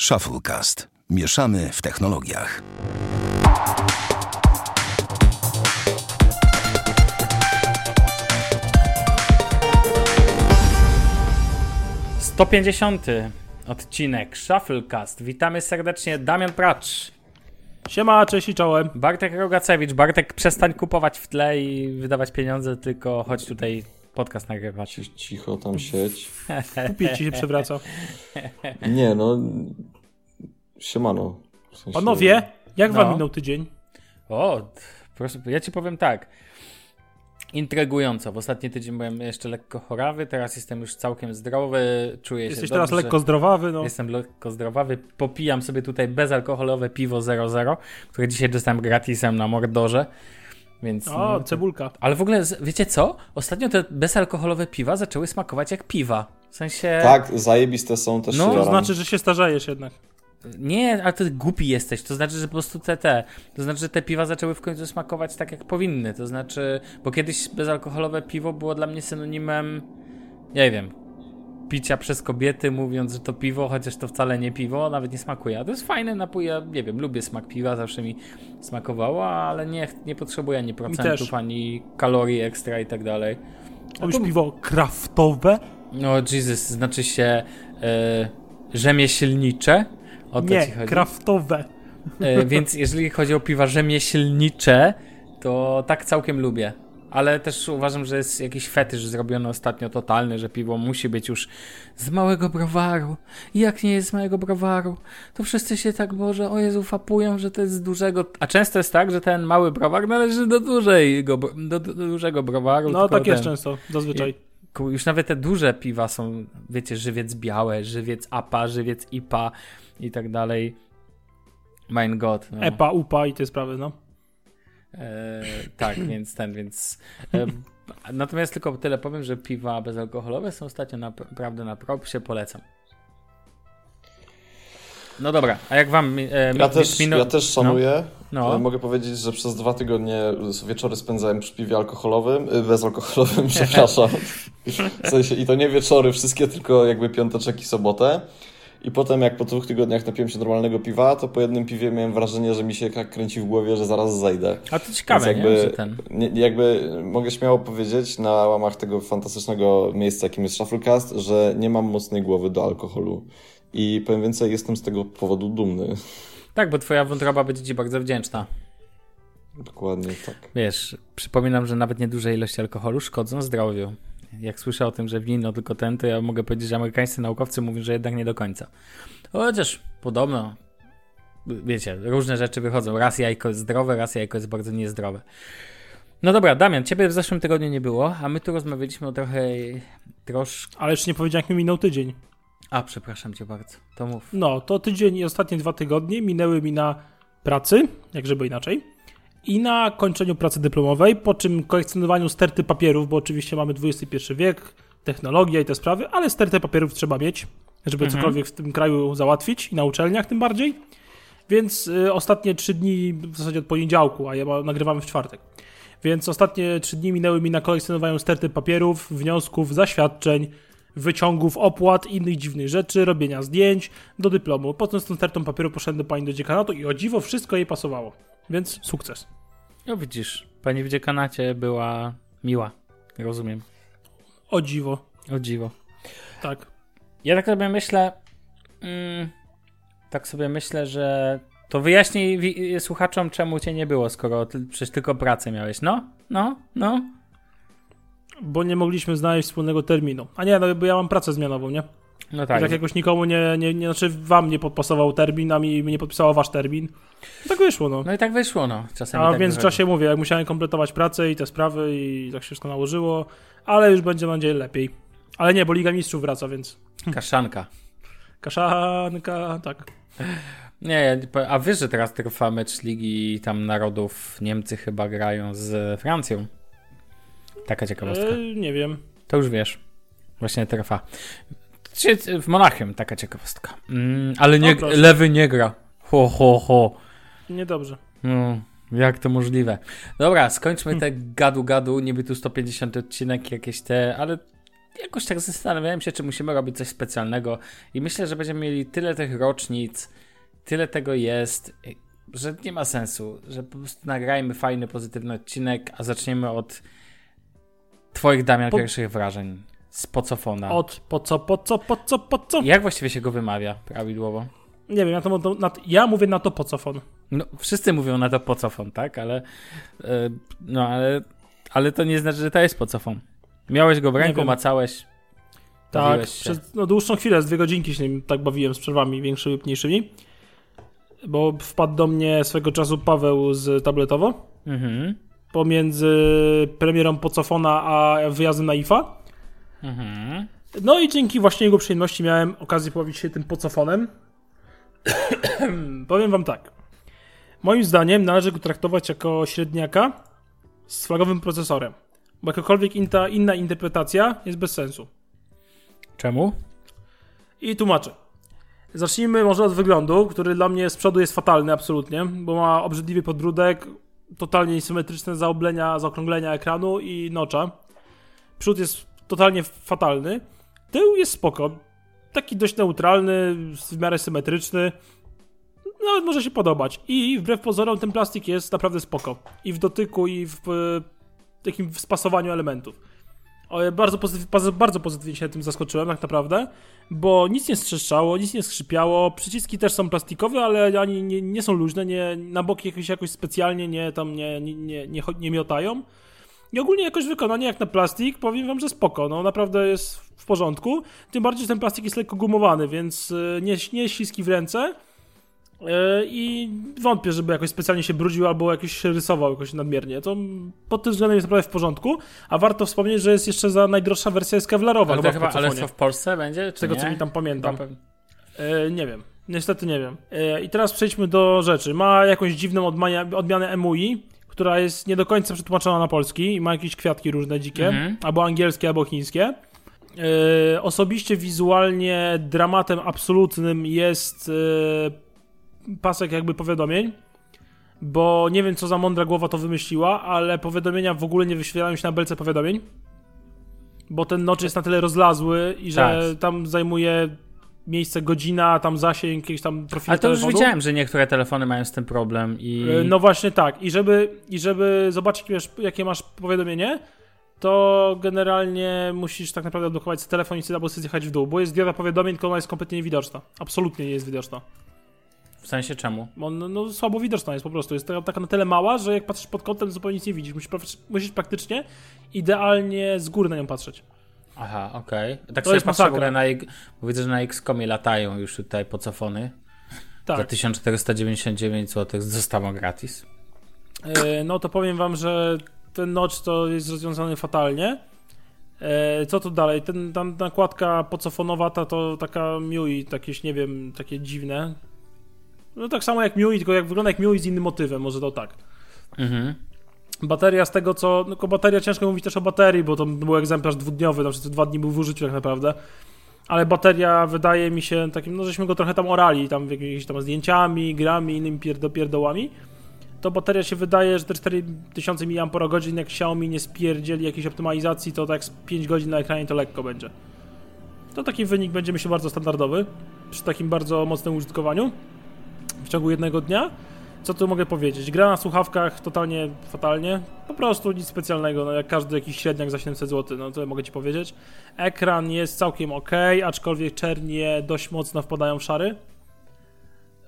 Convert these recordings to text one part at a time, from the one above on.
Shufflecast. Mieszamy w technologiach. Sto pięćdziesiąty odcinek Shufflecast. Witamy serdecznie Damian Pracz, Siema, cześć i czołem. Bartek Rogacewicz. Bartek, przestań kupować w tle i wydawać pieniądze, tylko chodź tutaj podcast nagrywać. Cicho tam sieć. Kupię ci się przewraca. Nie, no. Siemano. W sensie- Panowie, jak wam No. minął tydzień? O, proszę, ja ci powiem tak. Intrygująco. W ostatni tydzień byłem jeszcze lekko chorawy, teraz jestem już całkiem zdrowy, czuję się Jesteś teraz lekko zdrowawy, no. Jestem lekko zdrowawy, popijam sobie tutaj bezalkoholowe piwo 00, które dzisiaj dostałem gratisem na Mordorze, więc... O, no, cebulka. Ale w ogóle, wiecie co? Ostatnio te bezalkoholowe piwa zaczęły smakować jak piwa. W sensie... Tak, zajebiste są też No, To znaczy, że się starzejesz jednak. Nie, ale ty głupi jesteś. To znaczy, że po prostu te, te. To znaczy, że te piwa zaczęły w końcu smakować tak, jak powinny. To znaczy, bo kiedyś bezalkoholowe piwo było dla mnie synonimem, nie wiem, picia przez kobiety, mówiąc, że to piwo, chociaż to wcale nie piwo, nawet nie smakuje. A to jest fajne napój, ja nie wiem, lubię smak piwa, zawsze mi smakowało, ale nie, nie potrzebuję ani procentów, ani kalorii ekstra i tak dalej. Robisz piwo kraftowe? No, Jesus, znaczy się e, rzemieślnicze. O to Nie, kraftowe. E, więc jeżeli chodzi o piwa rzemieślnicze, to tak całkiem lubię. Ale też uważam, że jest jakiś fetysz zrobiony ostatnio totalny, że piwo musi być już z małego browaru. I jak nie jest z małego browaru, to wszyscy się tak, Boże, o Jezu, fapują, że to jest z dużego... A często jest tak, że ten mały browar należy do, dużego, do, dużego browaru. No, tak jest ten- często, zazwyczaj. Już nawet te duże piwa są, wiecie, żywiec białe, żywiec APA, żywiec IPA i tak dalej. Mein Gott. No. Epa, upa i te sprawy, no. E, tak, więc ten, więc. E, natomiast tylko tyle powiem, że piwa bezalkoholowe są ostatnio naprawdę na propsie, polecam. No dobra, a jak wam. E, Ja też, ja też szanuję. No. E, Mogę powiedzieć, że przez dwa tygodnie wieczory spędzałem przy piwie alkoholowym, y, bezalkoholowym, przepraszam. W sensie, I to nie wieczory wszystkie, tylko jakby piąteczek i sobotę. I potem jak po dwóch tygodniach napiłem się normalnego piwa, to po jednym piwie miałem wrażenie, że mi się tak kręci w głowie, że zaraz zajdę. A to ciekawe, Więc nie? jakby, Że ten. nie, jakby mogę śmiało powiedzieć na łamach tego fantastycznego miejsca, jakim jest Shufflecast, że nie mam mocnej głowy do alkoholu. I powiem więcej, jestem z tego powodu dumny. Tak, bo twoja wątroba będzie ci bardzo wdzięczna. Dokładnie tak. Wiesz, przypominam, że nawet nieduże ilości alkoholu szkodzą zdrowiu. Jak słyszę o tym, że wino tylko ten, to ja mogę powiedzieć, że amerykańscy naukowcy mówią, że jednak nie do końca. Chociaż podobno, wiecie, różne rzeczy wychodzą. Raz jajko jest zdrowe, raz jajko jest bardzo niezdrowe. No dobra, Damian, ciebie w zeszłym tygodniu nie było, a my tu rozmawialiśmy o trochę troszkę... Ale jeszcze nie powiedziałem, jak mi minął tydzień. A, przepraszam cię bardzo, to mów. No, to tydzień i ostatnie dwa tygodnie minęły mi na pracy, jak żeby inaczej, i na kończeniu pracy dyplomowej, po czym kolekcjonowaniu sterty papierów, bo oczywiście mamy XXI wiek, technologia i te sprawy, ale stertę papierów trzeba mieć, żeby Mhm. cokolwiek w tym kraju załatwić i na uczelniach tym bardziej. Więc y, ostatnie trzy dni, w zasadzie od poniedziałku, a ja nagrywamy w czwartek. Więc ostatnie trzy dni minęły mi na kolekcjonowaniu sterty papierów, wniosków, zaświadczeń, wyciągów, opłat, innych dziwnych rzeczy, robienia zdjęć do dyplomu. Potem z tą stertą papieru poszedłem do pani do dziekanatu i o dziwo wszystko jej pasowało. Więc sukces. No widzisz, pani w dziekanacie była miła, rozumiem. O dziwo. O dziwo. Tak. Ja tak sobie myślę. Mm, tak sobie myślę, że. To wyjaśnij wi- słuchaczom, czemu cię nie było, skoro ty przecież tylko pracę miałeś. No, no, no. Bo nie mogliśmy znaleźć wspólnego terminu. A nie, no bo ja mam pracę zmianową, nie? No Tak, tak. jakoś nikomu nie, nie, nie, znaczy wam nie podpasował termin, a mi nie podpisało wasz termin. Tak wyszło, no. No i tak wyszło, no. Czasami A tak w międzyczasie mówię, jak musiałem kompletować pracę i te sprawy i tak się wszystko nałożyło, ale już będzie mam nadzieję lepiej. Ale nie, bo Liga Mistrzów wraca, więc. Kaszanka. kaszanka, tak. Nie, a wiesz, że teraz trwa mecz Ligi tam Narodów. Niemcy chyba grają z Francją. Taka ciekawostka. E, nie wiem. To już wiesz. Właśnie trwa. W Monachium taka ciekawostka. Mm, ale nie, O, proszę. lewy nie gra. Ho, ho, ho. Niedobrze. No, jak to możliwe? Dobra, skończmy te gadu-gadu, niby tu 150 odcinek jakieś te, ale jakoś tak zastanawiałem się, czy musimy robić coś specjalnego i myślę, że będziemy mieli tyle tych rocznic, tyle tego jest, że nie ma sensu, że po prostu nagrajmy fajny, pozytywny odcinek, a zaczniemy od twoich, Damian, po... pierwszych wrażeń z pocofona. Od po co, po co, po co, po co? Jak właściwie się go wymawia prawidłowo? Nie wiem, ja, to, na, ja mówię na to pocofon. No, wszyscy mówią na to pocofon, tak? Ale, yy, no, ale, ale to nie znaczy, że to jest pocofon. Miałeś go w ręku, macałeś. Tak, przez no, dłuższą chwilę, z dwie godzinki się nim tak bawiłem z przerwami większymi lub mniejszymi. Bo wpadł do mnie swego czasu Paweł z tabletowo. Mhm. Pomiędzy premierą Pocofona a wyjazdem na IFA. Mhm. No i dzięki właśnie jego przyjemności miałem okazję pobawić się tym Pocofonem. Powiem wam tak. Moim zdaniem należy go traktować jako średniaka z flagowym procesorem. Bo jakakolwiek inna, inna interpretacja jest bez sensu. Czemu? I tłumaczę. Zacznijmy może od wyglądu, który dla mnie z przodu jest fatalny absolutnie, bo ma obrzydliwy podbródek, totalnie niesymetryczne zaoblenia, zaokrąglenia ekranu i nocza. Przód jest totalnie fatalny. Tył jest spoko. Taki dość neutralny, w miarę symetryczny. Nawet może się podobać. I wbrew pozorom ten plastik jest naprawdę spoko. I w dotyku, i w takim spasowaniu elementów. Bardzo, pozytyw, bardzo pozytywnie się tym zaskoczyłem, tak naprawdę, bo nic nie strzeszczało, nic nie skrzypiało. Przyciski też są plastikowe, ale ani nie, nie są luźne, nie, na boki jakoś, jakoś specjalnie nie, tam nie, nie, nie, nie, nie miotają. I ogólnie jakoś wykonanie jak na plastik, powiem wam, że spoko, no naprawdę jest w porządku. Tym bardziej, że ten plastik jest lekko gumowany, więc y, nie, nie śliski w ręce. E, I wątpię, żeby jakoś specjalnie się brudził albo jakoś się rysował jakoś nadmiernie. To pod tym względem jest naprawdę w porządku. A warto wspomnieć, że jest jeszcze za najdroższa wersja jest kewlarowa. Ale, chyba, ale co w Polsce będzie? Z tego nie? co mi tam pamiętam. E, nie wiem. Niestety nie wiem. E, I teraz przejdźmy do rzeczy. Ma jakąś dziwną odmianę, odmianę MUI, która jest nie do końca przetłumaczona na polski i ma jakieś kwiatki różne dzikie, mhm. albo angielskie, albo chińskie. E, osobiście wizualnie dramatem absolutnym jest e, pasek jakby powiadomień, bo nie wiem co za mądra głowa to wymyśliła, ale powiadomienia w ogóle nie wyświetlają się na belce powiadomień, bo ten nocz jest na tyle rozlazły i że tak. tam zajmuje miejsce godzina, tam zasięg, jakieś tam profil Ale to telefonu. już widziałem, że niektóre telefony mają z tym problem i... E, no właśnie tak. I żeby, i żeby zobaczyć, jakie masz powiadomienie, to generalnie musisz tak naprawdę odblokować telefon i albo zjechać w dół, bo jest dioda powiadomień, tylko ona jest kompletnie niewidoczna. Absolutnie nie jest widoczna. W sensie czemu? On, no, słabo widoczna jest po prostu. Jest taka na tyle mała, że jak patrzysz pod kątem, zupełnie nic nie widzisz. Musisz, musisz praktycznie idealnie z góry na nią patrzeć. Aha, okej. Okay. Tak to w ogóle na... Bo widzę, że na X-Comie latają już tutaj pocofony. Tak. Za 1499 zł z dostawą gratis. Yy, no to powiem wam, że ten notch to jest rozwiązany fatalnie. E, co tu dalej? Ten, tam nakładka pocofonowa to taka MIUI, jakieś, nie wiem, takie dziwne. No tak samo jak Mui, tylko jak wygląda jak Mui z innym motywem, może to tak. Mhm. Bateria z tego co, no bateria ciężko mówić też o baterii, bo to był egzemplarz dwudniowy, znaczy co dwa dni był w użyciu tak naprawdę. Ale bateria wydaje mi się takim, no żeśmy go trochę tam orali, tam jakimiś tam zdjęciami, grami, innymi pierdołami. To bateria się wydaje, że te 4000 mAh jak Xiaomi nie spierdzieli jakiejś optymalizacji, to tak z 5 godzin na ekranie to lekko będzie. To taki wynik będzie myślę bardzo standardowy przy takim bardzo mocnym użytkowaniu w ciągu jednego dnia. Co tu mogę powiedzieć? Gra na słuchawkach totalnie fatalnie. Po prostu nic specjalnego, no jak każdy jakiś średniak za 700 zł, no to mogę ci powiedzieć. Ekran jest całkiem ok, aczkolwiek czernie dość mocno wpadają w szary.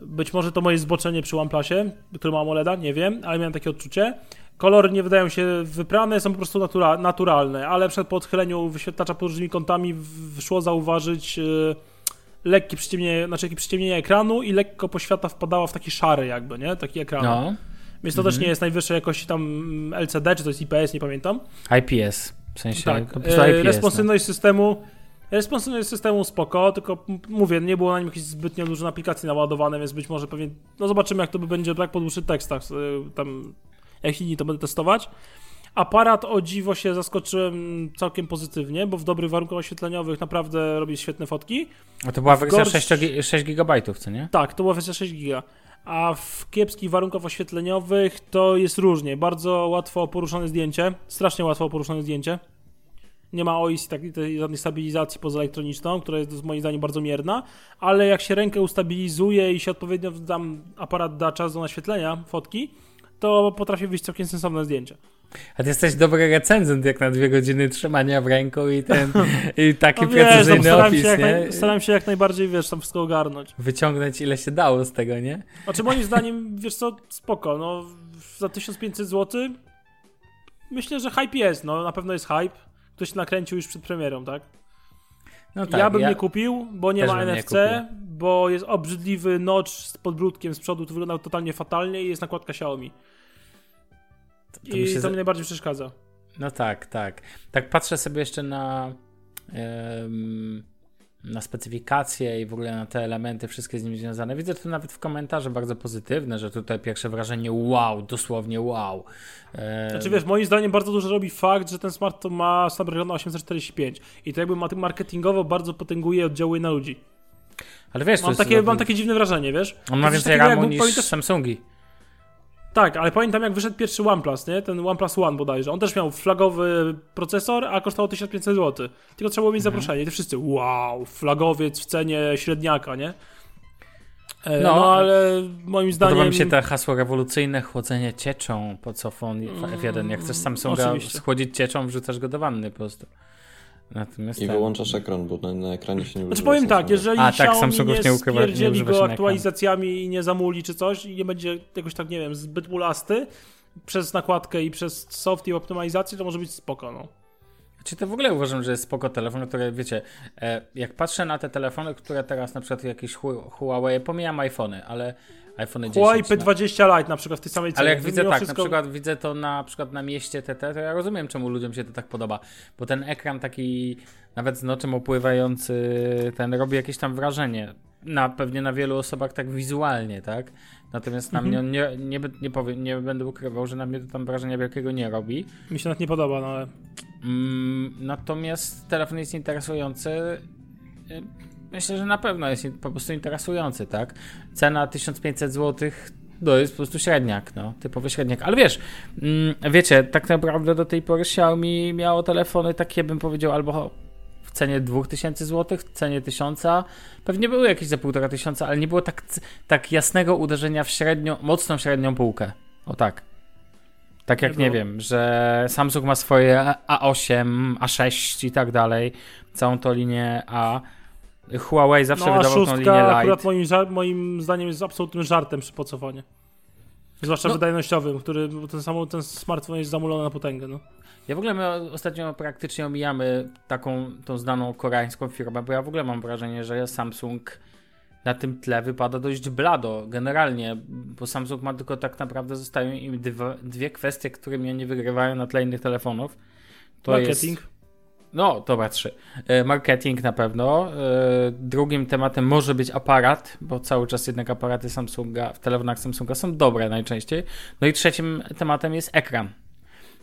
Być może to moje zboczenie przy OnePlusie, który ma AMOLEDa, nie wiem, ale miałem takie odczucie. Kolory nie wydają się wyprane, są po prostu natura naturalne, ale przed po odchyleniu wyświetlacza pod różnymi kątami wyszło zauważyć... Yy, lekkie przyciemnienie, znaczy jakieś przyciemnienie ekranu i lekko poświata wpadała w taki szary jakby, nie? Taki ekran. No. Więc to mhm. też nie jest najwyższej jakości tam LCD, czy to jest IPS, nie pamiętam. IPS, w sensie tak. E, responsywność no. systemu responsywność systemu spoko, tylko mówię, nie było na nim jakichś zbytnio dużo aplikacji naładowane, więc być może pewnie, no zobaczymy jak to będzie tak po dłuższych tekstach, tam jak inni to będę testować. Aparat o dziwo się zaskoczyłem całkiem pozytywnie, bo w dobrych warunkach oświetleniowych naprawdę robi świetne fotki. A to była wersja gorsz... 6, 6 GB, co nie? Tak, to była wersja 6 GB. A w kiepskich warunkach oświetleniowych to jest różnie. Bardzo łatwo poruszone zdjęcie, strasznie łatwo poruszone zdjęcie. Nie ma OIS i tej żadnej stabilizacji poza elektroniczną, która jest moim zdaniem bardzo mierna, ale jak się rękę ustabilizuje i się odpowiednio tam aparat da czas do naświetlenia fotki, to potrafi wyjść całkiem sensowne zdjęcia. A ty jesteś dobry recenzent, jak na dwie godziny trzymania w ręku i ten i taki No wiesz, precyzyjny staram, opis, się jak nie? naj, staram się jak najbardziej, wiesz, tam wszystko ogarnąć. Wyciągnąć ile się dało z tego, nie? Znaczy moim zdaniem, wiesz co, spoko, no za 1500 zł myślę, że hype jest, no na pewno jest hype. Ktoś nakręcił już przed premierą, tak? No tak, ja bym nie kupił, bo nie też ma nie NFC, kupił. bo jest obrzydliwy notch z podbródkiem z przodu, to wygląda totalnie fatalnie i jest nakładka Xiaomi. To I się to mi najbardziej przeszkadza. No tak, tak. Tak patrzę sobie jeszcze na na specyfikacje i w ogóle na te elementy, wszystkie z nim związane. Widzę tu nawet w komentarze bardzo pozytywne, że tutaj pierwsze wrażenie wow, dosłownie wow. Znaczy wiesz, moim zdaniem bardzo dużo robi fakt, że ten smartfon ma Snapdragon 845 i to jakby ma- marketingowo bardzo potęguje i oddziałuje na ludzi. ale wiesz, to Mam takie, mam takie dziwne wrażenie, wiesz? on ma To więcej ramu niż pamiętasz- Samsungi. Tak, ale pamiętam jak wyszedł pierwszy OnePlus, nie? Ten OnePlus One bodajże. On też miał flagowy procesor, a kosztował 1500 zł. Tylko trzeba było mieć Mhm. zaproszenie. I to wszyscy, wow, flagowiec w cenie średniaka, nie? E, No, No, ale moim zdaniem... Podoba mi się to hasło rewolucyjne, chłodzenie cieczą, po co phone F1. Jak chcesz Samsunga Mm, oczywiście. schłodzić cieczą, wrzucasz go do wanny po prostu. Natomiast I ten- wyłączasz ekran, bo na, na ekranie się nie Znaczy powiem tak, jeżeli A, tak, Xiaomi Samsungów nie nie ukrywa- nie go aktualizacjami i nie zamuli czy coś i nie będzie jakoś tak, nie wiem, zbyt mulasty przez nakładkę i przez soft i optymalizację, to może być spoko, no. Czy to w ogóle uważam, że jest spoko telefon, który wiecie, e, jak patrzę na te telefony, które teraz na przykład jakieś Hu- Huawei, pomijam iPhony, ale iPhony 10. Huawei no. P20 Lite na przykład w tej samej cenie. Ale jak widzę tak, wszystko- na przykład widzę to na przykład na mieście TT, to ja rozumiem, czemu ludziom się to tak podoba, bo ten ekran taki nawet z noczem opływający, ten robi jakieś tam wrażenie. Na, pewnie na wielu osobach tak wizualnie, tak? Natomiast na mnie on nie, nie, nie, powiem, nie będę ukrywał, że na mnie to tam wrażenia wielkiego nie robi. Mi się nawet nie podoba, no ale... Mm, natomiast telefon jest interesujący. Y, Myślę, że na pewno jest po prostu interesujący, tak? Cena 1500 zł to jest po prostu średniak, no, typowy średniak. Ale wiesz, mm, wiecie, tak naprawdę do tej pory Xiaomi miało telefony takie, bym powiedział, albo cenie 2000 zł, w cenie 1000. Pewnie były jakieś za 1500, tysiąca, ale nie było tak, tak jasnego uderzenia w średnią, mocną średnią półkę. O tak. Tak jak Nie wiem, że Samsung ma swoje A8, A6 i tak dalej, całą tą linię A. Huawei zawsze No wydawał tą linię szóstka akurat Lite. moim, moim zdaniem jest absolutnym żartem przy pocofonie. Zwłaszcza No. wydajnościowym, który ten, sam, ten smartfon jest zamulony na potęgę, no. Ja w ogóle my ostatnio praktycznie omijamy taką tą znaną koreańską firmę, bo ja w ogóle mam wrażenie, że Samsung na tym tle wypada dość blado generalnie, bo Samsung ma tylko tak naprawdę zostają im dwa, dwie kwestie, które mnie nie wygrywają na tle innych telefonów. To Marketing. Jest, no, dobra, trzy. E, Marketing na pewno. E, Drugim tematem może być aparat, bo cały czas jednak aparaty Samsunga w telefonach Samsunga są dobre najczęściej. No i trzecim tematem jest ekran.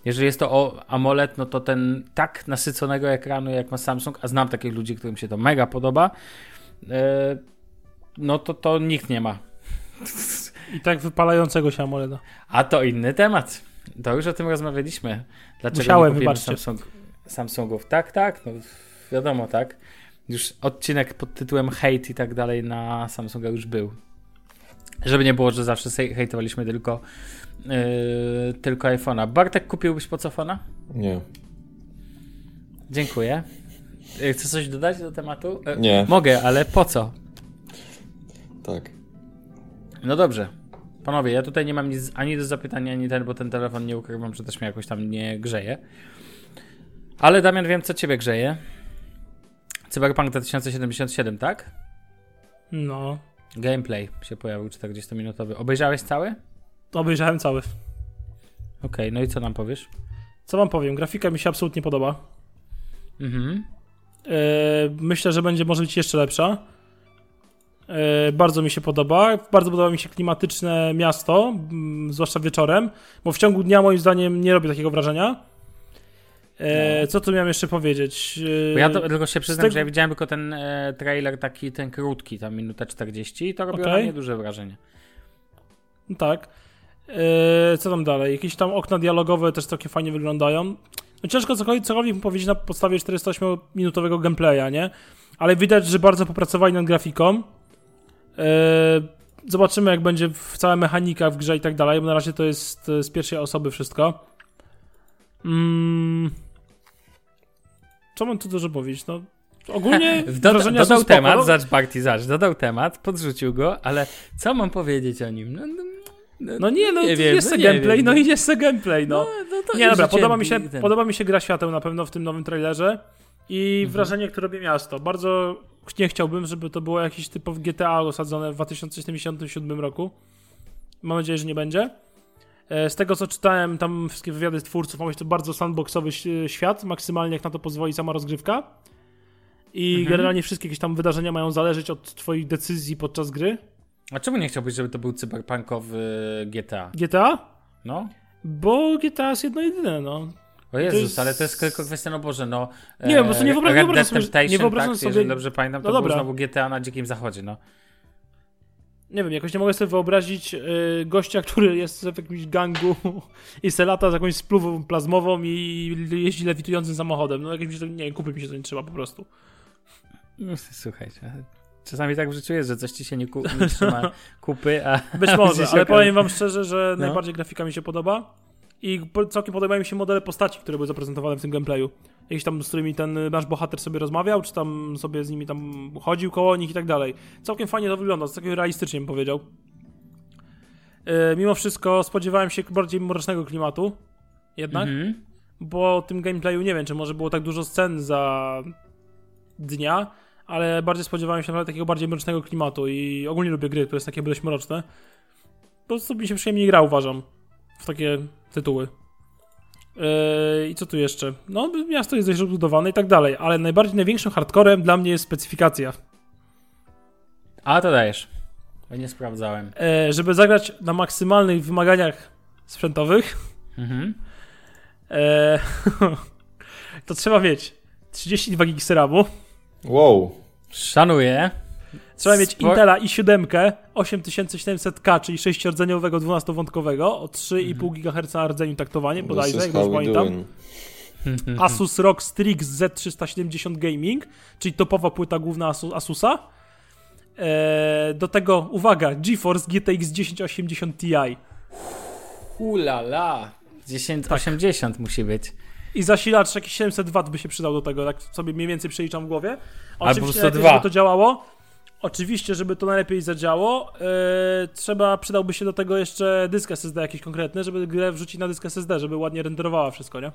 Jeżeli jest to o AMOLED, no to ten tak nasyconego ekranu jak ma Samsung, a znam takich ludzi, którym się to mega podoba, e, no to to nikt nie ma. I tak wypalającego się AMOLEDa. A to inny temat. To już o tym rozmawialiśmy. Dlaczego Musiałem, nie wybaczcie. Samsung, Samsungów? Tak, tak, no wiadomo, tak. Już odcinek pod tytułem hate i tak dalej na Samsunga już był. Żeby nie było, że zawsze hejtowaliśmy tylko, yy, tylko iPhone'a. Bartek, kupiłbyś pocofona? Nie. Dziękuję. Yy, Chcesz coś dodać do tematu? Yy, Nie. Mogę, ale po co? Tak. No dobrze. Panowie, ja tutaj nie mam nic ani do zapytania, ani ten, bo ten telefon nie ukrywam, że też mnie jakoś tam nie grzeje. Ale Damian, wiem, co ciebie grzeje. Cyberpunk 2077, tak? No. Gameplay się pojawił 40-minutowy. Obejrzałeś cały? To obejrzałem cały. Okej, no i co nam powiesz? Co wam powiem, grafika mi się absolutnie podoba. Mhm. E, myślę, że będzie może być jeszcze lepsza. E, bardzo mi się podoba. Bardzo podoba mi się klimatyczne miasto, zwłaszcza wieczorem, bo w ciągu dnia moim zdaniem nie robi takiego wrażenia. E, Co tu miałem jeszcze powiedzieć? E, ja to, tylko się przyznam, tego- że ja widziałem tylko ten e, trailer taki, ten krótki, tam minuta 40 i to robiło Okej. na mnie duże wrażenie. Tak. E, Co tam dalej? Jakieś tam okna dialogowe też całkiem fajnie wyglądają. No ciężko cokolwiek, cokolwiek powiedzieć na podstawie 48-minutowego gameplaya, nie? Ale widać, że bardzo popracowali nad grafiką. Eee, zobaczymy, jak będzie w cała mechanika w grze i tak dalej, bo na razie to jest e, z pierwszej osoby wszystko. Mm. Co mam tu dużo powiedzieć? No, ogólnie Doda, dodał temat, No, zacz Barty, zacz, dodał temat, podrzucił go, ale co mam powiedzieć o nim? No, no, No nie, no nie wiem, jest no gameplay, wiem, no no. i jest se gameplay, no. no to Nie, dobra, podoba mi, się, ten- podoba mi się gra świateł na pewno w tym nowym trailerze i Mhm. wrażenie, które robi miasto. Bardzo nie chciałbym, żeby to było jakiś typowy GTA osadzone w 2077 roku. Mam nadzieję, że nie będzie. E, Z tego co czytałem, tam wszystkie wywiady twórców, ma być to bardzo sandboxowy świat, maksymalnie jak na to pozwoli sama rozgrywka. I Mhm. generalnie wszystkie jakieś tam wydarzenia mają zależeć od twoich decyzji podczas gry. A czemu nie chciałbyś, żeby to był cyberpunkowy GTA? GTA? No? Bo GTA jest jedno jedyne, no. O Jezus, jest- ale to jest tylko kwestia, no Boże, no... Nie, po prostu nie wyobrażam- nie Red wyobrażam sobie, nie wyobrażam tak, sobie- jeżeli dobrze pamiętam, to No był dobra. znowu GTA na Dzikim Zachodzie, no. Nie wiem, jakoś nie mogę sobie wyobrazić y, gościa, który jest w jakimś gangu i se lata z jakąś spluwą plazmową i jeździ lewitującym samochodem. No jakimś, nie kupię mi się to nie trzeba po prostu. No, Słuchajcie, czasami tak w życiu jest, że coś ci się nie, ku, nie trzyma kupy, a... Być może, ale okaz- powiem wam szczerze, że No. najbardziej grafika mi się podoba i całkiem podobają mi się modele postaci, które były zaprezentowane w tym gameplayu. Jakieś tam, z którymi ten nasz bohater sobie rozmawiał, czy tam sobie z nimi tam chodził koło nich i tak dalej. Całkiem fajnie to wygląda, całkiem realistycznie bym powiedział. E, mimo wszystko spodziewałem się bardziej mrocznego klimatu, jednak. Mhm. bo w tym gameplayu nie wiem, czy może było tak dużo scen za dnia, ale bardziej spodziewałem się nawet takiego bardziej mrocznego klimatu i ogólnie lubię gry, które są takie dość mroczne. Po prostu mi się przyjemniej gra, uważam, w takie tytuły. Yy, I co tu jeszcze? No, miasto jest dość rozbudowane i tak dalej, ale najbardziej, największym hardcorem dla mnie jest specyfikacja. A, to dajesz. Bo nie sprawdzałem. Yy, żeby zagrać na maksymalnych wymaganiach sprzętowych, Mhm. E, to trzeba mieć 32 GB RAMu, Wow. Szanuję. Trzeba mieć Spor- Intela i7 8700K, czyli 6-rdzeniowego 12-wątkowego o 3,5 GHz na rdzeniu taktowanie, bodajże, jak dobrze pamiętam. Asus ROG Strix Z370 Gaming, czyli topowa płyta główna Asu- Asusa. E, do tego, uwaga, GeForce GTX 1080 Ti. Ulala. 1080 musi być. I zasilacz jakiś 700 W by się przydał do tego, tak sobie mniej więcej przeliczam w głowie. Albo Oczywiście 102. najlepiej, żeby to działało. Oczywiście, żeby to najlepiej zadziało, yy, trzeba, przydałby się do tego jeszcze dysk SSD jakiś konkretny, żeby grę wrzucić na dysk SSD, żeby ładnie renderowała wszystko, nie?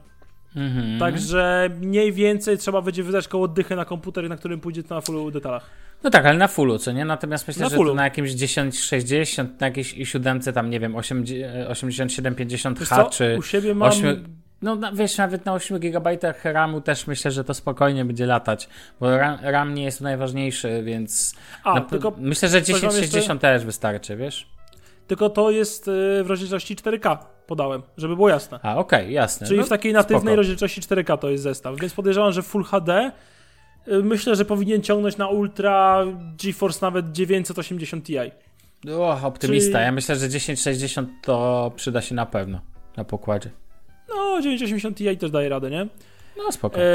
Mhm. Także mniej więcej trzeba będzie wydać koło dychy na komputer, na którym pójdzie to na fullu detalach. No tak, ale na fullu, co nie? Natomiast myślę, Na że to na jakimś 1060, na jakiejś i 7 tam, nie wiem, 8, Wiesz 8750H, co, czy... u siebie mam... ośmiu- No wiesz, nawet na 8 GB RAMu też myślę, że to spokojnie będzie latać, bo RAM, RAM nie jest najważniejszy, więc A, tylko, myślę, że coś wam 1060 też wystarczy, wiesz? tylko to jest yy, w rozdzielczości 4K, podałem, żeby było jasne. A, okej, jasne. Czyli no, w takiej natywnej spoko. rozdzielczości 4K to jest zestaw, więc podejrzewam, że Full HD y, myślę, że powinien ciągnąć na Ultra GeForce nawet 980 Ti. O, optymista. Czyli- Ja myślę, że 1060 to przyda się na pewno na pokładzie. No, 980 Ti też daje radę, nie? No spoko. E,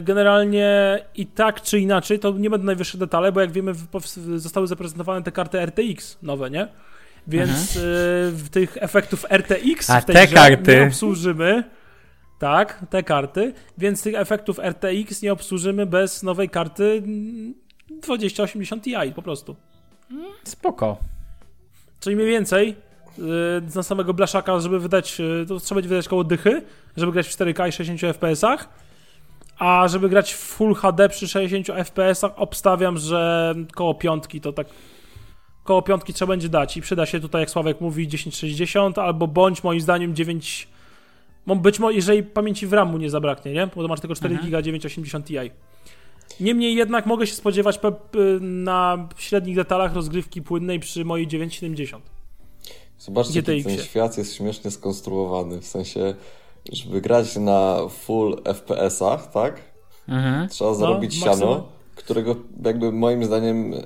generalnie i tak czy inaczej, to nie będą najwyższe detale, bo jak wiemy, zostały zaprezentowane te karty RTX nowe, nie? Więc e, w tych efektów RTX A w tej te karty. nie obsłużymy. Tak, te karty. Więc tych efektów RTX nie obsłużymy bez nowej karty mm, 2080 Ti po prostu. Spoko. Czyli mniej więcej na samego blaszaka, żeby wydać, yy, to trzeba będzie wydać koło dychy, żeby grać w 4K i 60 FPS-ach, a żeby grać w Full HD przy 60 FPS-ach obstawiam, że koło piątki to tak koło piątki trzeba będzie dać i przyda się tutaj, jak Sławek mówi, 1060 albo bądź moim zdaniem 9 mo- być może, jeżeli pamięci w RAMu nie zabraknie, nie? Bo to masz tylko 4 Mhm. GB 980 Ti. Niemniej jednak mogę się spodziewać na średnich detalach rozgrywki płynnej przy mojej 970. Zobaczcie, jaki ten świat jest śmiesznie skonstruowany. W sensie, żeby grać na full FPS-ach, tak? Mhm. Trzeba zarobić maksimum. siano, którego jakby moim zdaniem e,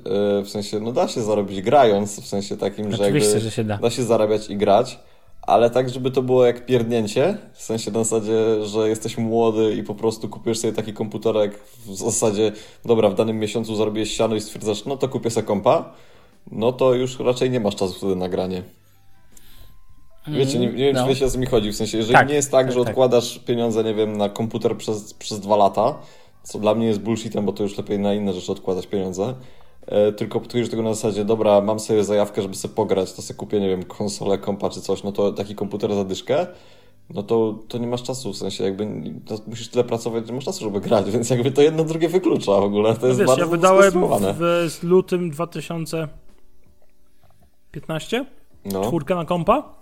w sensie, no da się zarobić grając, w sensie takim, że jakby że się da. da się zarabiać i grać, ale tak, żeby to było jak pierdnięcie, w sensie na zasadzie, że jesteś młody i po prostu kupujesz sobie taki komputerek w zasadzie, dobra, w danym miesiącu zarobiłeś siano i stwierdzasz, no to kupię sobie kompa, no to już raczej nie masz czasu wtedy na granie. Wiecie, nie, nie wiem, no. czy wiecie o co mi chodzi, w sensie, jeżeli Tak, nie jest tak, tak, że tak. odkładasz pieniądze, nie wiem, na komputer przez, przez dwa lata, co dla mnie jest bullshitem, bo to już lepiej na inne rzeczy odkładać pieniądze, e, tylko podkujesz tego na zasadzie, dobra, mam sobie zajawkę, żeby sobie pograć, to sobie kupię, nie wiem, konsolę, kompa czy coś, no to taki komputer za dyszkę, no to, to nie masz czasu, w sensie jakby to musisz tyle pracować, że masz czasu, żeby grać, więc jakby to jedno drugie wyklucza w ogóle, to No jest wiesz, bardzo ja wydałem skonstruowane. w lutym 2015 No. czwórkę na kompa.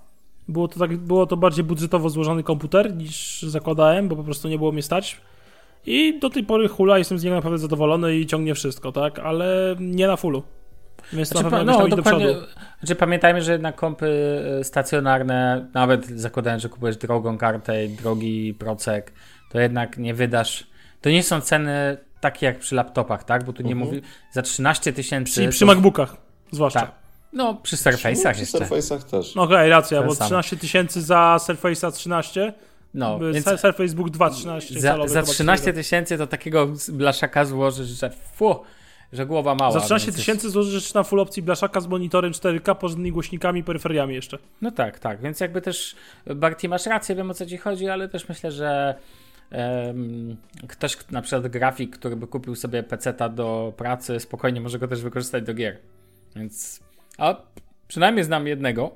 Było to, tak, było to bardziej budżetowo złożony komputer niż zakładałem, bo po prostu nie było mnie stać. I do tej pory hula, jestem z niego naprawdę zadowolony i ciągnie wszystko, tak? Ale nie na fullu. Więc Znaczy, na pa- no, do dokładnie. przodu. Znaczy, pamiętajmy, że jednak kompy y, stacjonarne, nawet zakładając, że kupujesz drogą kartę i drogi procek, to jednak nie wydasz. To nie są ceny takie jak przy laptopach, tak? Bo tu nie Mhm. mówi za 13 tysięcy. Czyli przy to- MacBookach, zwłaszcza. Tak. No, przy Surface'ach Przy jeszcze. Surface'ach też. No okej, racja, Ten bo sam. 13 tysięcy za Surface'a 13, No, więc Surface Book 2 13 za, za chyba 13 takiego. tysięcy to takiego blaszaka złożysz, że fu, że głowa mała. Za 13 więc jest- tysięcy złożysz na full opcji blaszaka z monitorem 4K, porządnymi głośnikami i peryferiami jeszcze. No tak, tak, więc jakby też Barty masz rację, wiem o co ci chodzi, ale też myślę, że ktoś, na przykład grafik, który by kupił sobie peceta do pracy, spokojnie może go też wykorzystać do gier. Więc, a przynajmniej znam jednego,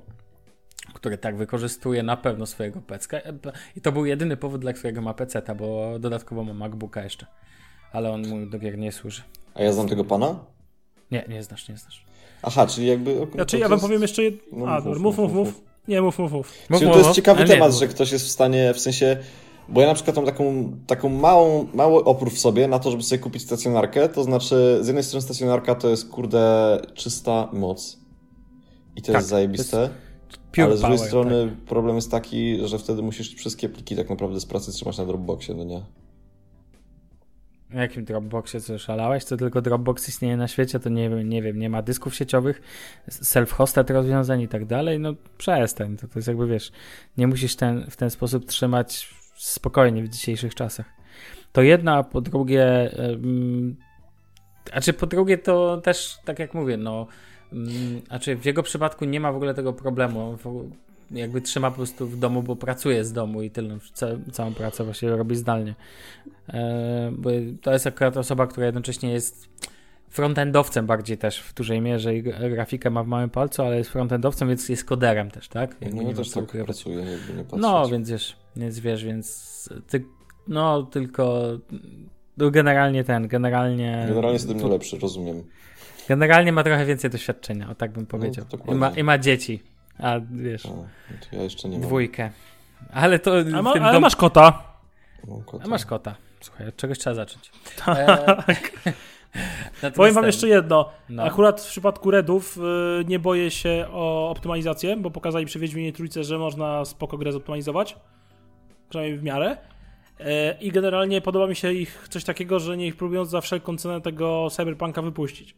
który tak wykorzystuje na pewno swojego pecka i to był jedyny powód, dla którego ma peceta, bo dodatkowo ma MacBooka jeszcze. Ale on mu do gier nie służy. A ja znam tego pana? Nie, nie znasz, nie znasz. Aha, czyli jakby... Znaczy, to ja wam jest- powiem jeszcze jedno. No, A, mów, mów, mów, mów. Nie, mów, mów, mów. Mów, Czyli mów, to jest mów. ciekawy nie, temat, że ktoś jest w stanie, w sensie, bo ja na przykład mam taką, taką małą, mały opór w sobie na to, żeby sobie kupić stacjonarkę, to znaczy z jednej strony stacjonarka to jest kurde czysta moc i to Tak, jest zajebiste, Pure ale z drugiej power, strony tak. problem jest taki, że wtedy musisz wszystkie pliki tak naprawdę z pracy trzymać na Dropboxie, no nie? W jakim Dropboxie co szalałeś? To tylko Dropbox istnieje na świecie, to nie wiem, nie wiem, nie ma dysków sieciowych, self-hosted rozwiązań i tak dalej. No przestań, to, to jest jakby wiesz, nie musisz ten, w ten sposób trzymać spokojnie w dzisiejszych czasach. To jedna, a po drugie, um, a czy po drugie to też, tak jak mówię, no, um, a czy w jego przypadku nie ma w ogóle tego problemu. Jakby trzyma po prostu w domu, bo pracuje z domu i tyle. Ca całą pracę właściwie robi zdalnie. E, bo to jest akurat osoba, która jednocześnie jest frontendowcem bardziej też w dużej mierze i grafikę ma w małym palcu, ale jest frontendowcem, więc jest koderem też, tak? Jakby No nie też tak pracuję, jakby nie patrzeć. No, więc wiesz, więc wiesz, więc ty, no tylko no, generalnie ten, generalnie Generalnie jest ode mnie lepszy, rozumiem. Generalnie ma trochę więcej doświadczenia, o tak bym powiedział. I, dokładnie. ma, I ma dzieci, a wiesz, A, no to ja jeszcze nie mam. dwójkę. Ale to w ma, ale dom- masz kota. Kota. A masz kota. Słuchaj, od czegoś trzeba zacząć. E, natomiast Powiem wam jeszcze jedno. No. Akurat w przypadku Redów y, nie boję się o optymalizację, bo pokazali przy Wiedźminie Trójce, że można spoko grę zoptymalizować. Przynajmniej w miarę. E, I generalnie podoba mi się ich coś takiego, że niech próbują za wszelką cenę tego Cyberpunka wypuścić.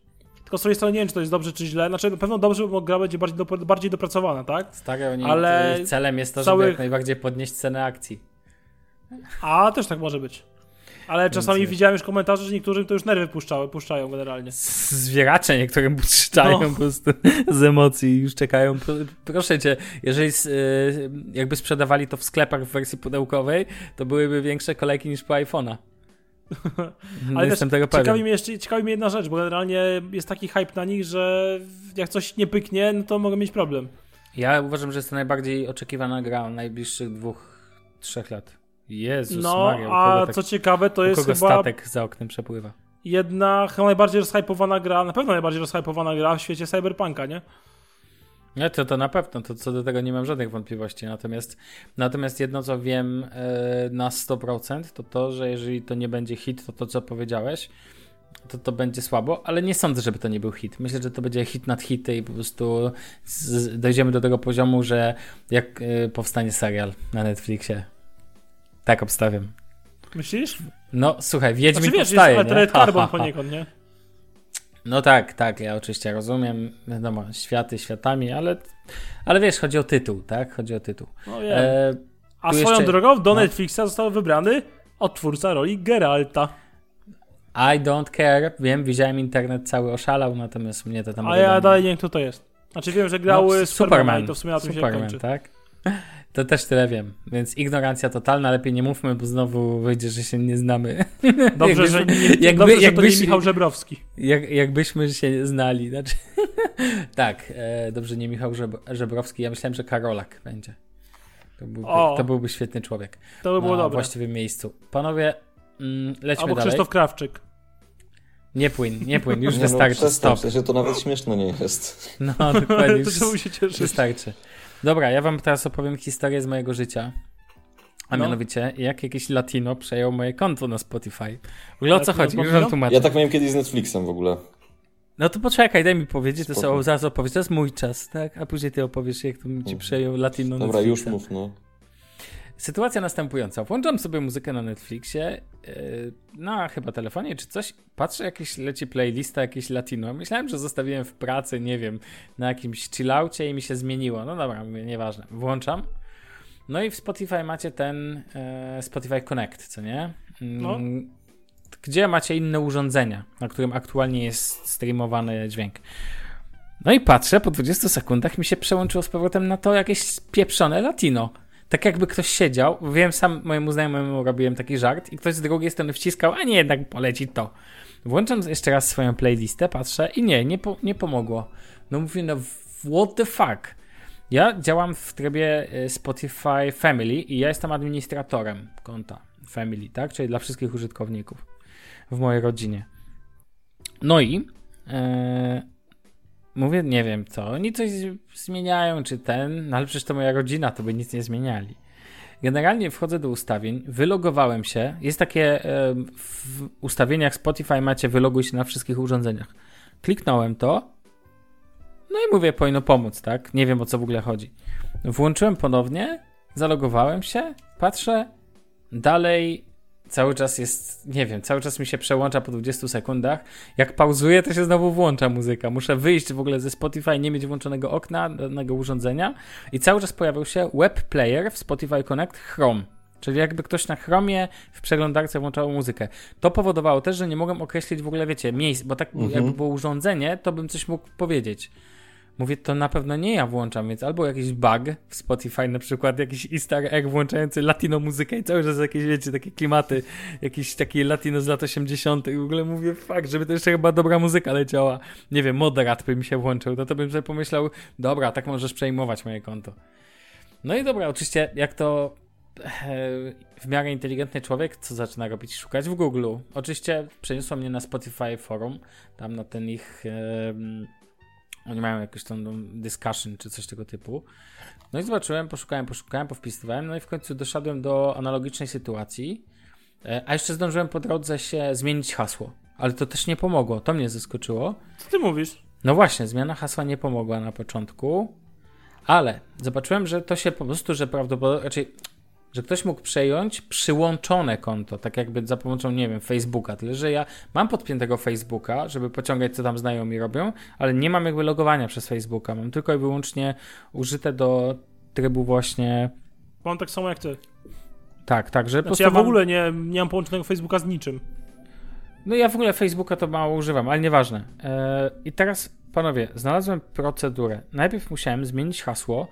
Tylko z drugiej strony nie wiem, czy to jest dobrze, czy źle. Znaczy na pewno dobrze, bo gra będzie bardziej, do, bardziej dopracowana, tak? Stary, oni, Ale ich celem jest to, żeby całych- jak najbardziej podnieść cenę akcji. A, też tak może być. Ale czasami wiesz. widziałem już komentarze, że niektórym to już nerwy puszczały, puszczają generalnie. Zwieracze niektórym puszczają No. po prostu z emocji i już czekają. Pro- Proszę cię, jeżeli y, jakby sprzedawali to w sklepach w wersji pudełkowej, to byłyby większe kolejki niż po iPhone'a. Ale jestem też tego pewien. ciekawi mnie jeszcze ciekawi mnie jedna rzecz, bo generalnie jest taki hype na nich, że jak coś nie pyknie, no to mogę mieć problem. Ja uważam, że jest to najbardziej oczekiwana gra najbliższych dwóch, trzech lat. Jezus No, Maria, a tak, co ciekawe, to jest kogo chyba statek za oknem przepływa. jedna chyba najbardziej rozhypowana gra, na pewno najbardziej rozhypowana gra w świecie cyberpunka, nie? Nie, to, to na pewno, to co do tego nie mam żadnych wątpliwości. Natomiast, natomiast jedno, co wiem e, na 100%, to to, że jeżeli to nie będzie hit, to to, co powiedziałeś, to to będzie słabo, ale nie sądzę, żeby to nie był hit. Myślę, że to będzie hit nad hity i po prostu z, dojdziemy do tego poziomu, że jak e, powstanie serial na Netflixie. Tak obstawiam. Myślisz? No, słuchaj, Wiedźmin Znaczy wiesz, powstaje, jest nie? Ha, Carbon ha, ha. poniekąd, nie? No tak, tak, ja oczywiście rozumiem, wiadomo, światy światami, ale, ale wiesz, chodzi o tytuł, tak? Chodzi o tytuł. No. E, A swoją jeszcze... drogą do no. Netflixa został wybrany odtwórca roli Geralta. I don't care, wiem, widziałem internet cały oszalał, natomiast mnie to tam... A ja dalej nie wiem, kto to jest. Znaczy wiem, że grał no, Superman, to w sumie na tym Superman, się kończy. tak? To też tyle wiem, więc ignorancja totalna, lepiej nie mówmy, bo znowu wyjdzie, że się nie znamy. Dobrze, że, nie, jakby, dobrze, że jakbyś, to nie Michał Żebrowski. Jak, jakbyśmy się znali, znaczy... tak, e, dobrze, nie Michał Żebrowski, ja myślałem, że Karolak będzie. To byłby, to byłby świetny człowiek. To by było dobre. w właściwym miejscu. Panowie, mm, lećmy Albo dalej. Krzysztof Krawczyk. Nie płyń, nie płyń, już nie wystarczy, no, stop. W sensie to nawet śmieszne nie jest. No, dokładnie, już to się cieszyć. wystarczy. Dobra, ja wam teraz opowiem historię z mojego życia. A no. mianowicie, jak jakiś latino przejął moje konto na Spotify. W ogóle o co chodzi? Już wam tłumaczę. Ja tak miałem kiedyś z Netflixem w ogóle. No to poczekaj, daj mi powiedzieć, to sobie zaraz opowiedz. To jest mój czas, tak? A później ty opowiesz, jak to ci przejął latino Dobra, Netflixa. już mów, no. Sytuacja następująca. Włączam sobie muzykę na Netflixie, yy, na chyba telefonie czy coś. Patrzę, jakieś leci playlista, jakieś latino. Myślałem, że zostawiłem w pracy, nie wiem, na jakimś chillaucie i mi się zmieniło. No dobra, nieważne. Włączam. No i w Spotify macie ten e, Spotify Connect, co nie? No. Mm, gdzie macie inne urządzenia, na którym aktualnie jest streamowany dźwięk. No i patrzę, po 20 sekundach mi się przełączyło z powrotem na to jakieś pieprzone latino tak jakby ktoś siedział, wiem, sam mojemu znajomemu robiłem taki żart i ktoś z drugiej strony wciskał, a nie, jednak poleci to. Włączam jeszcze raz swoją playlistę, patrzę i nie, nie, po, nie pomogło. No mówię, no what the fuck? Ja działam w trybie y, Spotify Family i ja jestem administratorem konta Family, tak? Czyli dla wszystkich użytkowników w mojej rodzinie. No i yy, Mówię, nie wiem co, oni coś zmieniają, czy ten, no ale przecież to moja rodzina, to by nic nie zmieniali. Generalnie wchodzę do ustawień, wylogowałem się. Jest takie w ustawieniach Spotify macie wyloguj się na wszystkich urządzeniach. Kliknąłem to. No i mówię, powinno pomóc, tak? Nie wiem o co w ogóle chodzi. Włączyłem ponownie, zalogowałem się, patrzę, dalej cały czas jest, nie wiem, cały czas mi się przełącza po 20 sekundach. Jak pauzuję, to się znowu włącza muzyka. Muszę wyjść w ogóle ze Spotify, nie mieć włączonego okna, danego urządzenia i cały czas pojawił się web player w Spotify Connect Chrome. Czyli jakby ktoś na Chromie w przeglądarce włączał muzykę. To powodowało też, że nie mogłem określić w ogóle, wiecie, miejsc, bo tak mhm. jakby było urządzenie, to bym coś mógł powiedzieć. Mówię, to na pewno nie ja włączam, więc albo jakiś bug w Spotify, na przykład jakiś easter egg włączający latino muzykę i cały czas jakieś, wiecie, takie klimaty, jakiś taki latino z lat 80. i w ogóle mówię, fakt, żeby to jeszcze chyba dobra muzyka leciała. Nie wiem, moderat by mi się włączył, to to bym sobie pomyślał, dobra, tak możesz przejmować moje konto. No i dobra, oczywiście, jak to w miarę inteligentny człowiek, co zaczyna robić? Szukać w Google. Oczywiście przeniosło mnie na Spotify Forum, tam na ten ich oni mają jakąś tam discussion czy coś tego typu. No i zobaczyłem, poszukałem, poszukałem, powpisywałem, no i w końcu doszedłem do analogicznej sytuacji. E, a jeszcze zdążyłem po drodze się zmienić hasło. Ale to też nie pomogło. To mnie zaskoczyło. Co ty mówisz? No właśnie, zmiana hasła nie pomogła na początku. Ale zobaczyłem, że to się po prostu, że prawdopodobnie, raczej że ktoś mógł przejąć przyłączone konto, tak jakby za pomocą, nie wiem, Facebooka. Tyle, że ja mam podpiętego Facebooka, żeby pociągać, co tam znajomi robią, ale nie mam jakby logowania przez Facebooka. Mam tylko i wyłącznie użyte do trybu właśnie. Mam tak samo jak ty. Tak, tak, że znaczy, ja w ogóle nie, nie mam połączonego Facebooka z niczym. No ja w ogóle Facebooka to mało używam, ale nieważne. Eee, I teraz, panowie, znalazłem procedurę. Najpierw musiałem zmienić hasło,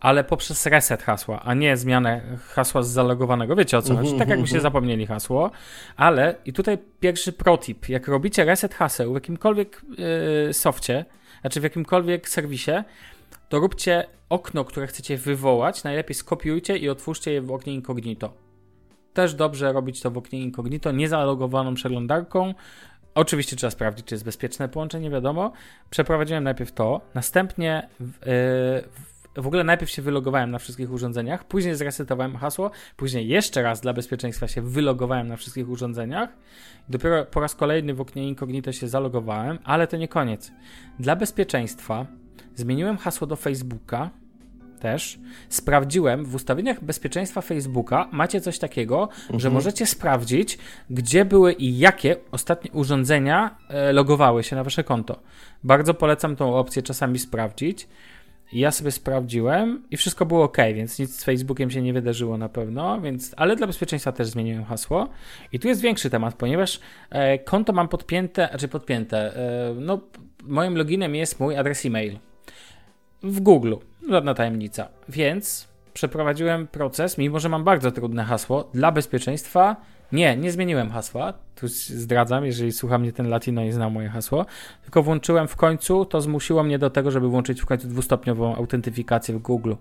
ale poprzez reset hasła, a nie zmianę hasła z zalogowanego. Wiecie o co chodzi? Tak jakbyście zapomnieli hasło, ale i tutaj pierwszy protip. Jak robicie reset haseł w jakimkolwiek yy, softie, znaczy w jakimkolwiek serwisie, to róbcie okno, które chcecie wywołać, najlepiej skopiujcie i otwórzcie je w oknie incognito. Też dobrze robić to w oknie incognito, niezalogowaną przeglądarką. Oczywiście trzeba sprawdzić, czy jest bezpieczne połączenie, wiadomo. Przeprowadziłem najpierw to, następnie w, yy, w ogóle najpierw się wylogowałem na wszystkich urządzeniach, później zresetowałem hasło, później jeszcze raz dla bezpieczeństwa się wylogowałem na wszystkich urządzeniach. Dopiero po raz kolejny w oknie incognito się zalogowałem, ale to nie koniec. Dla bezpieczeństwa zmieniłem hasło do Facebooka też sprawdziłem w ustawieniach bezpieczeństwa Facebooka macie coś takiego, że możecie sprawdzić, gdzie były i jakie ostatnie urządzenia e, logowały się na wasze konto. Bardzo polecam tą opcję czasami sprawdzić. Ja sobie sprawdziłem i wszystko było ok, więc nic z Facebookiem się nie wydarzyło na pewno, więc, ale dla bezpieczeństwa też zmieniłem hasło. I tu jest większy temat, ponieważ e, konto mam podpięte, znaczy podpięte, e, no moim loginem jest mój adres e-mail w Google, żadna tajemnica, więc przeprowadziłem proces, mimo że mam bardzo trudne hasło, dla bezpieczeństwa nie, nie zmieniłem hasła. Tu zdradzam, jeżeli słucha mnie ten Latino i zna moje hasło. Tylko włączyłem w końcu, to zmusiło mnie do tego, żeby włączyć w końcu dwustopniową autentyfikację w Google.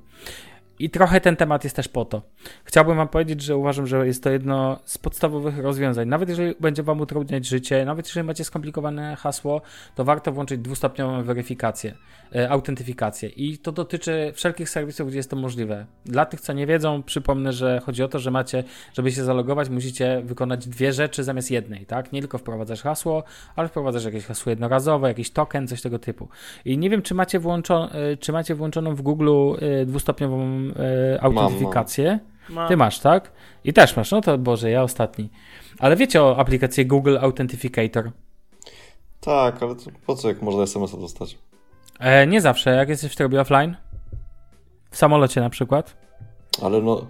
I trochę ten temat jest też po to. Chciałbym Wam powiedzieć, że uważam, że jest to jedno z podstawowych rozwiązań. Nawet jeżeli będzie Wam utrudniać życie, nawet jeżeli macie skomplikowane hasło, to warto włączyć dwustopniową weryfikację, e, autentyfikację. I to dotyczy wszelkich serwisów, gdzie jest to możliwe. Dla tych, co nie wiedzą, przypomnę, że chodzi o to, że macie, żeby się zalogować, musicie wykonać dwie rzeczy zamiast jednej, tak? Nie tylko wprowadzasz hasło, ale wprowadzasz jakieś hasło jednorazowe, jakiś token, coś tego typu. I nie wiem, czy macie, włączo e, czy macie włączoną w Google e, dwustopniową e, autentyfikację. Ma- Ty masz, tak? I też masz, no to Boże, ja ostatni. Ale wiecie o aplikacji Google Authenticator? Tak, ale to po co, jak można SMS-a dostać? E, nie zawsze, jak jesteś w trybie offline. W samolocie na przykład. Ale no,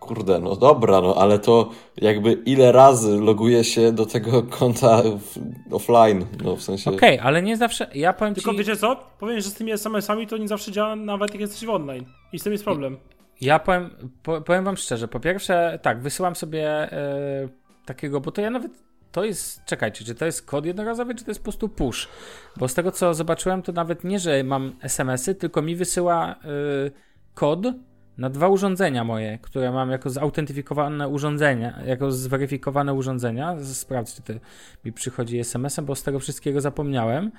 kurde, no dobra, no ale to jakby ile razy loguje się do tego konta w, offline, no w sensie... Okej, ale nie zawsze, ja powiem Tylko ci, wiecie co? Powiem, że z tymi SMS-ami to nie zawsze działa, nawet jak jesteś w online. I z tym jest problem. ja powiem, po, powiem wam szczerze, po pierwsze, tak, wysyłam sobie e, takiego, bo to ja nawet, to jest, czekajcie, czy to jest kod jednorazowy, czy to jest po prostu push? Bo z tego, co zobaczyłem, to nawet nie, że mam SMS-y, tylko mi wysyła e, kod na dwa urządzenia moje, które mam jako zautentyfikowane urządzenia, jako zweryfikowane urządzenia. Sprawdź, czy to mi przychodzi SMS-em, bo z tego wszystkiego zapomniałem.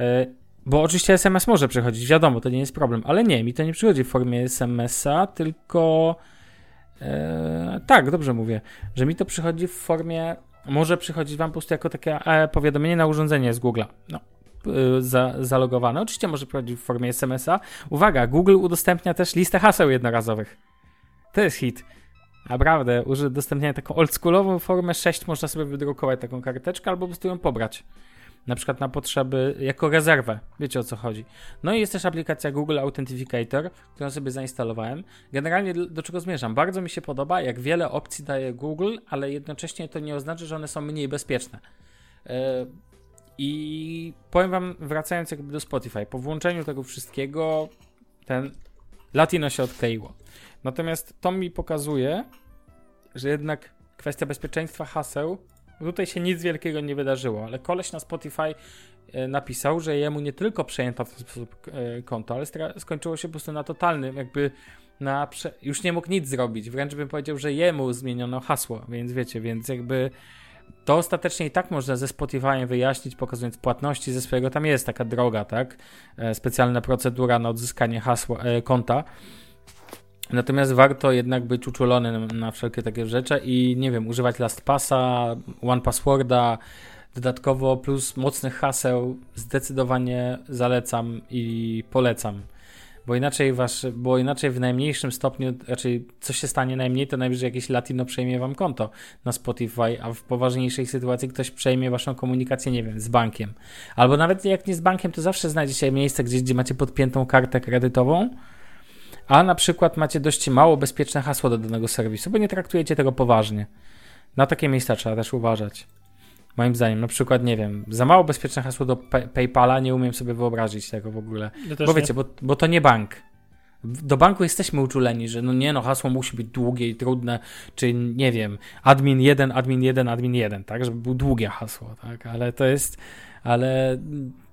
E, Bo oczywiście SMS może przychodzić, wiadomo, to nie jest problem, ale nie, mi to nie przychodzi w formie SMS-a, tylko. E, tak, dobrze mówię, że mi to przychodzi w formie. Może przychodzić Wam po prostu jako takie e, powiadomienie na urządzenie z Google'a. No, za, zalogowane. Oczywiście może przychodzić w formie SMS-a. Uwaga, Google udostępnia też listę haseł jednorazowych. To jest hit. Naprawdę, udostępniają taką oldschoolową formę 6, można sobie wydrukować taką karteczkę albo po prostu ją pobrać. Na przykład na potrzeby, jako rezerwę. Wiecie o co chodzi. No i jest też aplikacja Google Authenticator, którą sobie zainstalowałem. Generalnie do do czego zmierzam? Bardzo mi się podoba, jak wiele opcji daje Google, ale jednocześnie to nie oznacza, że one są mniej bezpieczne. I powiem wam, wracając jakby do Spotify, po włączeniu tego wszystkiego, ten Latino się odkleiło. Natomiast to mi pokazuje, że jednak kwestia bezpieczeństwa haseł, tutaj się nic wielkiego nie wydarzyło, ale koleś na Spotify e, napisał, że jemu nie tylko przejęto w ten sposób e, konto, ale skończyło się po prostu na totalnym, jakby na już nie mógł nic zrobić, wręcz bym powiedział, że jemu zmieniono hasło, więc wiecie, więc jakby to ostatecznie i tak można ze Spotify'em wyjaśnić, pokazując płatności ze swojego, tam jest taka droga, tak, e, specjalna procedura na odzyskanie hasła, e, konta, Natomiast warto jednak być uczulony na, na wszelkie takie rzeczy i nie wiem, używać LastPassa, OnePassworda, dodatkowo plus mocnych haseł zdecydowanie zalecam i polecam. Bo inaczej wasz, bo inaczej w najmniejszym stopniu, raczej coś się stanie najmniej, to najwyżej jakieś latino przejmie wam konto na Spotify, a w poważniejszej sytuacji ktoś przejmie waszą komunikację, nie wiem, z bankiem. Albo nawet jak nie z bankiem, to zawsze znajdziecie miejsce gdzieś, gdzie macie podpiętą kartę kredytową, a na przykład macie dość mało bezpieczne hasło do danego serwisu, bo nie traktujecie tego poważnie. Na takie miejsca trzeba też uważać. Moim zdaniem, na przykład, nie wiem, za mało bezpieczne hasło do pay- PayPala, nie umiem sobie wyobrazić tego w ogóle. Ja Bo nie. wiecie, bo, bo to nie bank. Do banku jesteśmy uczuleni, że no nie no, hasło musi być długie i trudne, czy nie wiem, admin 1, admin 1, admin 1, tak, żeby było długie hasło, tak, ale to jest, ale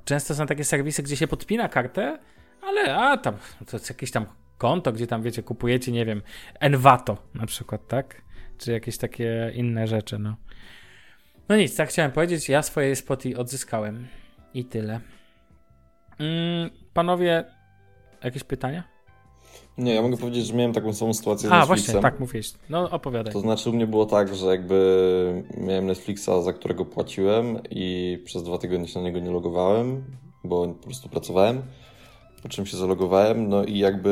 często są takie serwisy, gdzie się podpina kartę, ale a tam, to jest jakieś tam konto, gdzie tam wiecie, kupujecie, nie wiem, Envato na przykład, tak, czy jakieś takie inne rzeczy, no. No nic, tak chciałem powiedzieć, ja swoje spoty odzyskałem i tyle. Mm, panowie, jakieś pytania? Nie, ja mogę powiedzieć, że miałem taką samą sytuację z A, Netflixem. właśnie, tak mówiłeś. No, opowiadaj. To znaczy u mnie było tak, że jakby miałem Netflixa, za którego płaciłem i przez dwa tygodnie się na niego nie logowałem, bo po prostu pracowałem. po czym się zalogowałem, no i jakby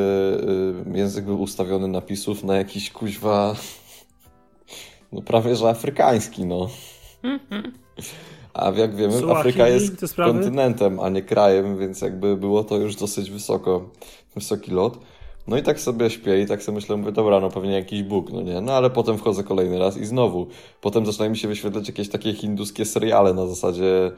y, język był ustawiony napisów na jakiś kuźwa, no prawie że afrykański, no. A jak wiemy, Suahili, Afryka jest kontynentem, a nie krajem, więc jakby było to już dosyć wysoko, wysoki lot. No i tak sobie śpię i tak sobie myślę, mówię, dobra, no pewnie jakiś Bóg, no nie? No ale potem wchodzę kolejny raz i znowu. Potem zaczynają mi się wyświetlać jakieś takie hinduskie seriale na zasadzie,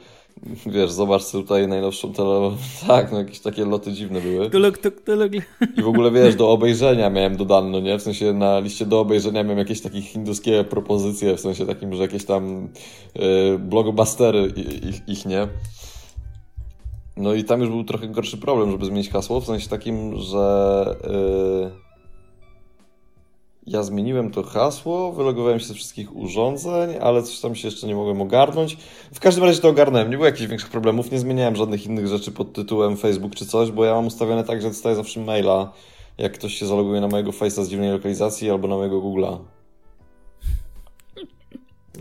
wiesz, zobacz tutaj najnowszą tele... Tak, no jakieś takie loty dziwne były. Tuluk, tuk, tuluk. I w ogóle, wiesz, do obejrzenia miałem dodane, no nie? W sensie na liście do obejrzenia miałem jakieś takie hinduskie propozycje, w sensie takim, że jakieś tam y, blockbustery i- ich, ich, nie? No i tam już był trochę gorszy problem, żeby zmienić hasło, w sensie takim, że y, ja zmieniłem to hasło, wylogowałem się ze wszystkich urządzeń, ale coś tam się jeszcze nie mogłem ogarnąć. W każdym razie to ogarnąłem, nie było jakichś większych problemów, nie zmieniałem żadnych innych rzeczy pod tytułem Facebook czy coś, bo ja mam ustawione tak, że dostaję zawsze maila, jak ktoś się zaloguje na mojego Face'a z dziwnej lokalizacji albo na mojego Google'a.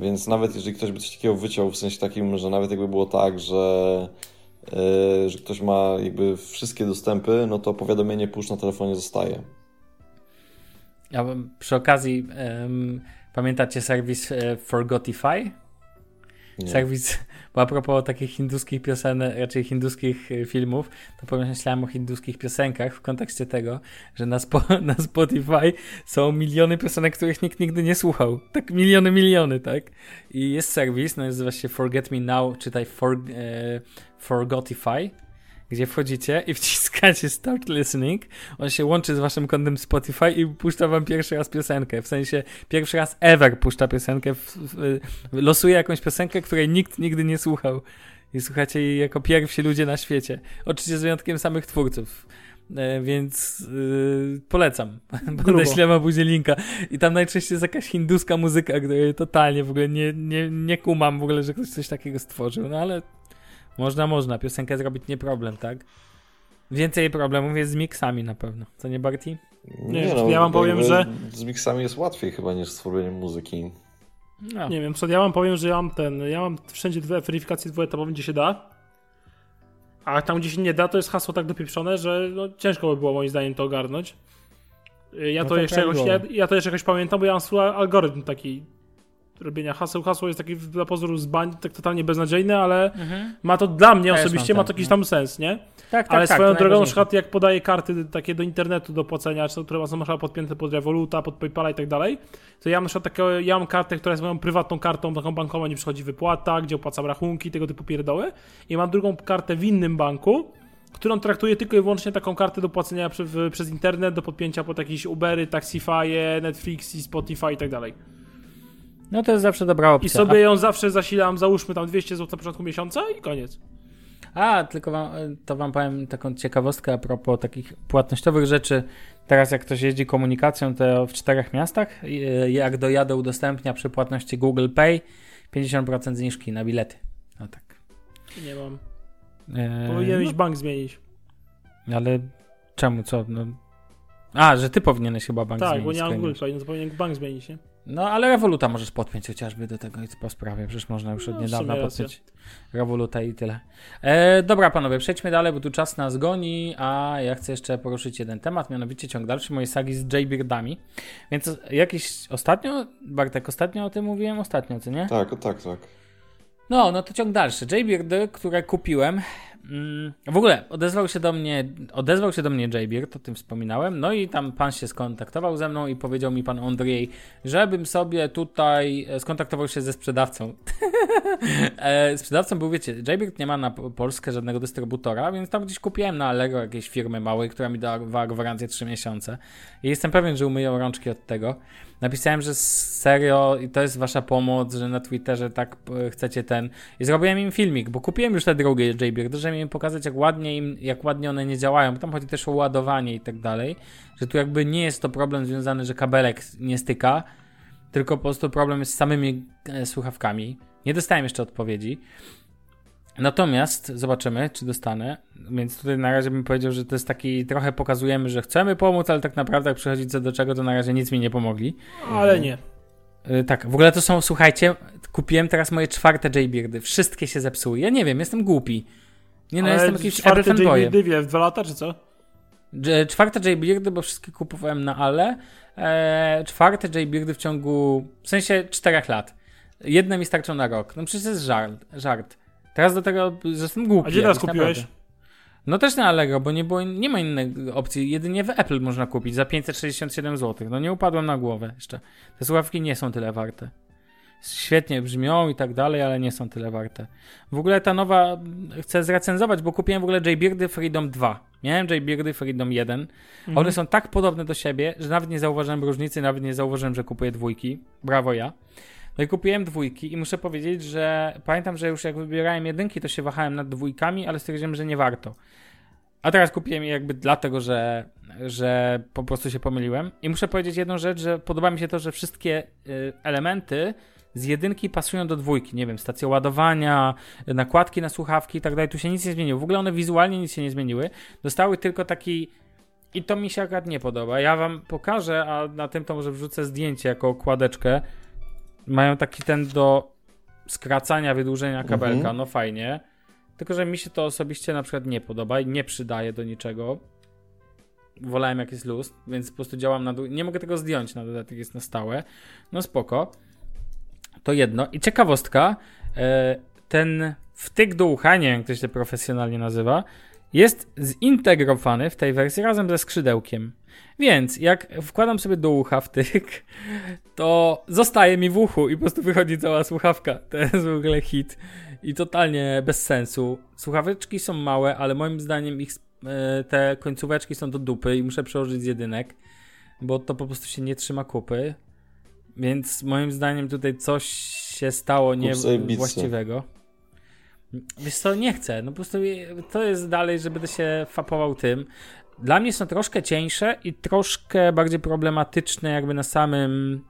Więc nawet jeżeli ktoś by coś takiego wyciął, w sensie takim, że nawet jakby było tak, że, yy, że ktoś ma jakby wszystkie dostępy, no to powiadomienie push na telefonie zostaje. Ja bym przy okazji em, pamiętacie serwis e, Forgotify? Nie. Serwis, bo a propos takich hinduskich piosenek, raczej hinduskich e, filmów, to pomyślałem o hinduskich piosenkach w kontekście tego, że na, spo, na Spotify są miliony piosenek, których nikt nigdy nie słuchał. Tak miliony, miliony, tak? I jest serwis, nazywa się Forget Me Now, czytaj for, e, Forgotify, gdzie wchodzicie i wciskacie Start Listening, on się łączy z waszym kontem Spotify i puszcza wam pierwszy raz piosenkę. W sensie pierwszy raz ever puszcza piosenkę, w, w, losuje jakąś piosenkę, której nikt nigdy nie słuchał. I słuchacie jej jako pierwsi ludzie na świecie. Oczywiście z wyjątkiem samych twórców. E, więc yy, polecam. Będę ślewał później linka. I tam najczęściej jest jakaś hinduska muzyka, której totalnie w ogóle nie, nie, nie kumam w ogóle, że ktoś coś takiego stworzył. No ale można, można. Piosenkę zrobić nie problem, tak? Więcej problemów jest z miksami na pewno. Co nie, Barty? Nie, ja wam powiem, że- Z miksami jest łatwiej chyba niż z tworzeniem muzyki. No. Nie wiem, co ja wam powiem, że ja mam ten, ja mam wszędzie dwie weryfikacje dwuetapowe, gdzie się da. A tam, gdzie się nie da, to jest hasło tak dopieprzone, że no, ciężko by było moim zdaniem to ogarnąć. Y, Ja No to, to jeszcze jakoś, ja, ja to jeszcze jakoś pamiętam, bo ja mam swój algorytm taki robienia haseł. Hasło jest taki dla pozoru zbań, tak totalnie beznadziejne, ale ma to dla mnie Też osobiście ma to jakiś no. tam sens, nie? Tak, tak, Ale tak, swoją drogą, na przykład jak podaję karty takie do internetu do płacenia, czy które są na przykład podpięte pod Revoluta, pod Paypala i tak dalej, to ja mam na przykład takie, ja mam kartę, która jest moją prywatną kartą, taką bankową, nie przychodzi wypłata, gdzie opłacam rachunki, tego typu pierdoły. I mam drugą kartę w innym banku, którą traktuję tylko i wyłącznie taką kartę do płacenia przy, w, przez internet, do podpięcia pod jakieś Ubery, Taxify, Netflixy, Spotify i tak dalej. No to jest zawsze dobra opcja. I sobie ją zawsze zasilam, załóżmy tam 200 zł na początku miesiąca i koniec. A, tylko wam, to wam powiem taką ciekawostkę a propos takich płatnościowych rzeczy. Teraz jak ktoś jeździ komunikacją, to w czterech miastach, y, jak dojadę udostępnia przy płatności Google Pay 50% zniżki na bilety. No tak. Nie mam. Eee, Powinienem iść bank zmienić. no, ale czemu, co? No... A, że ty powinieneś chyba bank tak, zmienić. bo nie mam. Google Pay, no to powinien bank zmienić, nie? No, ale Revoluta możesz podpiąć chociażby do tego i po sprawie. Przecież można już od No, niedawna podpiąć Revoluta i tyle. E, dobra, panowie, przejdźmy dalej, bo tu czas nas goni, a ja chcę jeszcze poruszyć jeden temat, mianowicie ciąg dalszy mojej sagi z Jaybeardami. Więc jakiś ostatnio, Bartek, ostatnio o tym mówiłem? Ostatnio, co nie? Tak, o tak, tak. No, no to ciąg dalszy. Jaybeardy, które kupiłem. Mm, w ogóle odezwał się do mnie, odezwał się do mnie Jaybeard, o tym wspominałem. No i tam pan się skontaktował ze mną i powiedział mi pan Andrzej, żebym sobie tutaj e, skontaktował się ze sprzedawcą. e, sprzedawcą był, wiecie, Jaybeard nie ma na Po- Polskę żadnego dystrybutora, więc tam gdzieś kupiłem na Allegro jakiejś firmy małej, która mi dawała gwarancję 3 miesiące. I jestem pewien, że umyją rączki od tego. Napisałem, że serio i to jest wasza pomoc, że na Twitterze tak e, chcecie ten. I zrobiłem im filmik, bo kupiłem już te drugie JBeard, żeby im pokazać, jak ładnie im, jak ładnie one nie działają. Tam chodzi też o ładowanie i tak dalej. Że tu jakby nie jest to problem związany, że kabelek nie styka, tylko po prostu problem jest z samymi e, słuchawkami. Nie dostałem jeszcze odpowiedzi. Natomiast zobaczymy, czy dostanę. Więc tutaj na razie bym powiedział, że to jest taki trochę pokazujemy, że chcemy pomóc, ale tak naprawdę jak przychodzi co do czego, to na razie nic mi nie pomogli. Ale nie. Yy, tak, w ogóle to są, słuchajcie, kupiłem teraz moje czwarte Jaybeardy. Wszystkie się zepsuły. Ja nie wiem, jestem głupi. Nie no, Ale jestem jakimś Apple czwarte fanboyem. JBD wie w dwa lata, czy co? Dż- Czwarte J-Beardy, bo wszystkie kupowałem na Ale. E, czwarte J-Beardy w ciągu, w sensie czterech lat. Jedne mi starczą na rok. No przecież to jest żart. żart. Teraz do tego, że jestem głupi. A gdzie teraz kupiłeś? naprawdę. No też na Allegro, bo nie, było, nie ma innej opcji. Jedynie w Apple można kupić za 567 zł. No nie upadłem na głowę jeszcze. Te słuchawki nie są tyle warte. Świetnie brzmią i tak dalej, ale nie są tyle warte. W ogóle ta nowa, chcę zrecenzować, bo kupiłem w ogóle J-Beardy Freedom 2. Miałem J-Beardy Freedom 1. Mhm. One są tak podobne do siebie, że nawet nie zauważyłem różnicy, nawet nie zauważyłem, że kupuję dwójki. Brawo ja. No i kupiłem dwójki i muszę powiedzieć, że pamiętam, że już jak wybierałem jedynki, to się wahałem nad dwójkami, ale stwierdziłem, że nie warto. A teraz kupiłem je jakby dlatego, że, że po prostu się pomyliłem. I muszę powiedzieć jedną rzecz, że podoba mi się to, że wszystkie y, elementy z jedynki pasują do dwójki. Nie wiem, stacja ładowania, y, nakładki na słuchawki i tak dalej. Tu się nic nie zmieniło. W ogóle one wizualnie nic się nie zmieniły. Dostały tylko taki. I to mi się akurat nie podoba. Ja wam pokażę, a na tym to może wrzucę zdjęcie jako okładeczkę. Mają taki ten do skracania, wydłużenia kabelka. Mhm. No fajnie. Tylko, że mi się to osobiście na przykład nie podoba i nie przydaje do niczego. Wolałem jak jest luz, więc po prostu działam na dół. Nie mogę tego zdjąć na dodatek, jest na stałe. No spoko. To jedno. I ciekawostka, e, ten wtyk do ucha, nie wiem jak to się profesjonalnie nazywa, jest zintegrowany w tej wersji razem ze skrzydełkiem. Więc jak wkładam sobie do ucha wtyk, to zostaje mi w uchu i po prostu wychodzi cała słuchawka. To jest w ogóle hit i totalnie bez sensu. Słuchaweczki są małe, ale moim zdaniem ich e, te końcóweczki są do dupy i muszę przełożyć z jedynek, bo to po prostu się nie trzyma kupy. Więc moim zdaniem tutaj coś się stało niewłaściwego. Wiesz co, nie chcę. No po prostu to jest dalej, że będę się fapował tym. Dla mnie są troszkę cieńsze i troszkę bardziej problematyczne jakby na samym...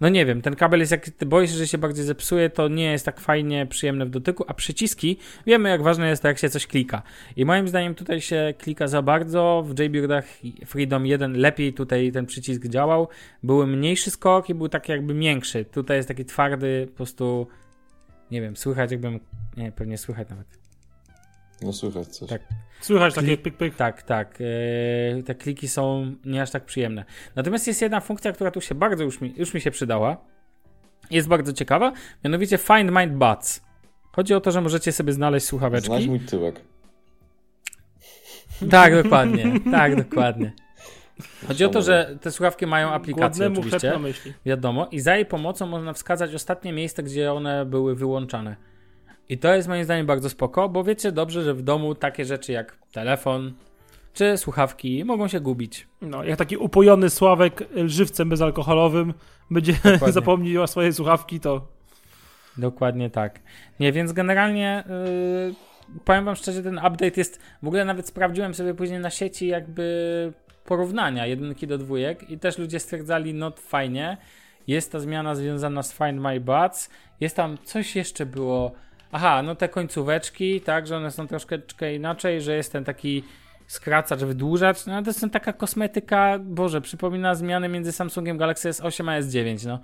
No nie wiem, ten kabel jest jak... Boję się, że się bardziej zepsuje, to nie jest tak fajnie przyjemne w dotyku, a przyciski, wiemy jak ważne jest to, jak się coś klika. I moim zdaniem tutaj się klika za bardzo, w JBeardach Freedom 1 lepiej tutaj ten przycisk działał, były mniejszy skok i był taki jakby miększy. Tutaj jest taki twardy, po prostu... Nie wiem, słychać jakbym... Nie, pewnie słychać nawet. No słychać coś. Tak. Słychać takie pyk, pyk. Tak, tak. Yy, te kliki są nie aż tak przyjemne. Natomiast jest jedna funkcja, która tu się bardzo już mi, już mi się przydała. Jest bardzo ciekawa, mianowicie Find My Buds. Chodzi o to, że możecie sobie znaleźć słuchaweczki. Znasz mój tyłek. Tak, dokładnie. Tak, dokładnie. Chodzi o to, że te słuchawki mają aplikację Głodnemu oczywiście. na myśli. Wiadomo. I za jej pomocą można wskazać ostatnie miejsce, gdzie one były wyłączane. I to jest moim zdaniem bardzo spoko, bo wiecie dobrze, że w domu takie rzeczy jak telefon czy słuchawki mogą się gubić. No, jak taki upojony Sławek żywcem bezalkoholowym będzie zapomniał o swojej słuchawki, to Dokładnie tak. Nie, więc generalnie yy, powiem wam szczerze, ten update jest, w ogóle nawet sprawdziłem sobie później na sieci jakby porównania jedynki do dwójek i też ludzie stwierdzali, no fajnie, jest ta zmiana związana z Find My Buds, jest tam coś jeszcze było, aha, no te końcóweczki, tak, że one są troszeczkę inaczej, że jest ten taki skracacz, wydłużacz, no to jest taka kosmetyka, Boże, przypomina zmiany między Samsungiem Galaxy S8 a S9, no.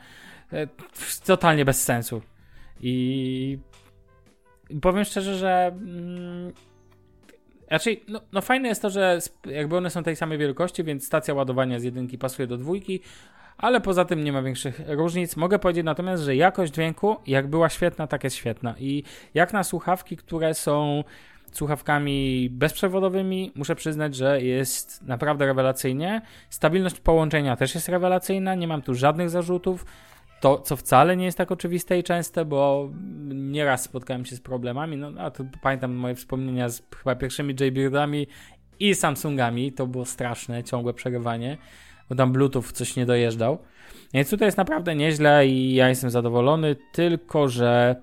E, Totalnie bez sensu. I powiem szczerze, że mm, raczej, no, no fajne jest to, że jakby one są tej samej wielkości, więc stacja ładowania z jedynki pasuje do dwójki, ale poza tym nie ma większych różnic. Mogę powiedzieć natomiast, że jakość dźwięku, jak była świetna, tak jest świetna. I jak na słuchawki, które są słuchawkami bezprzewodowymi, muszę przyznać, że jest naprawdę rewelacyjnie. Stabilność połączenia też jest rewelacyjna, nie mam tu żadnych zarzutów. To, co wcale nie jest tak oczywiste i częste, bo nieraz spotkałem się z problemami. No, a to pamiętam moje wspomnienia z chyba pierwszymi JBeardami i Samsungami. To było straszne, ciągłe przerywanie, bo tam Bluetooth coś nie dojeżdżał. Więc tutaj jest naprawdę nieźle i ja jestem zadowolony, tylko że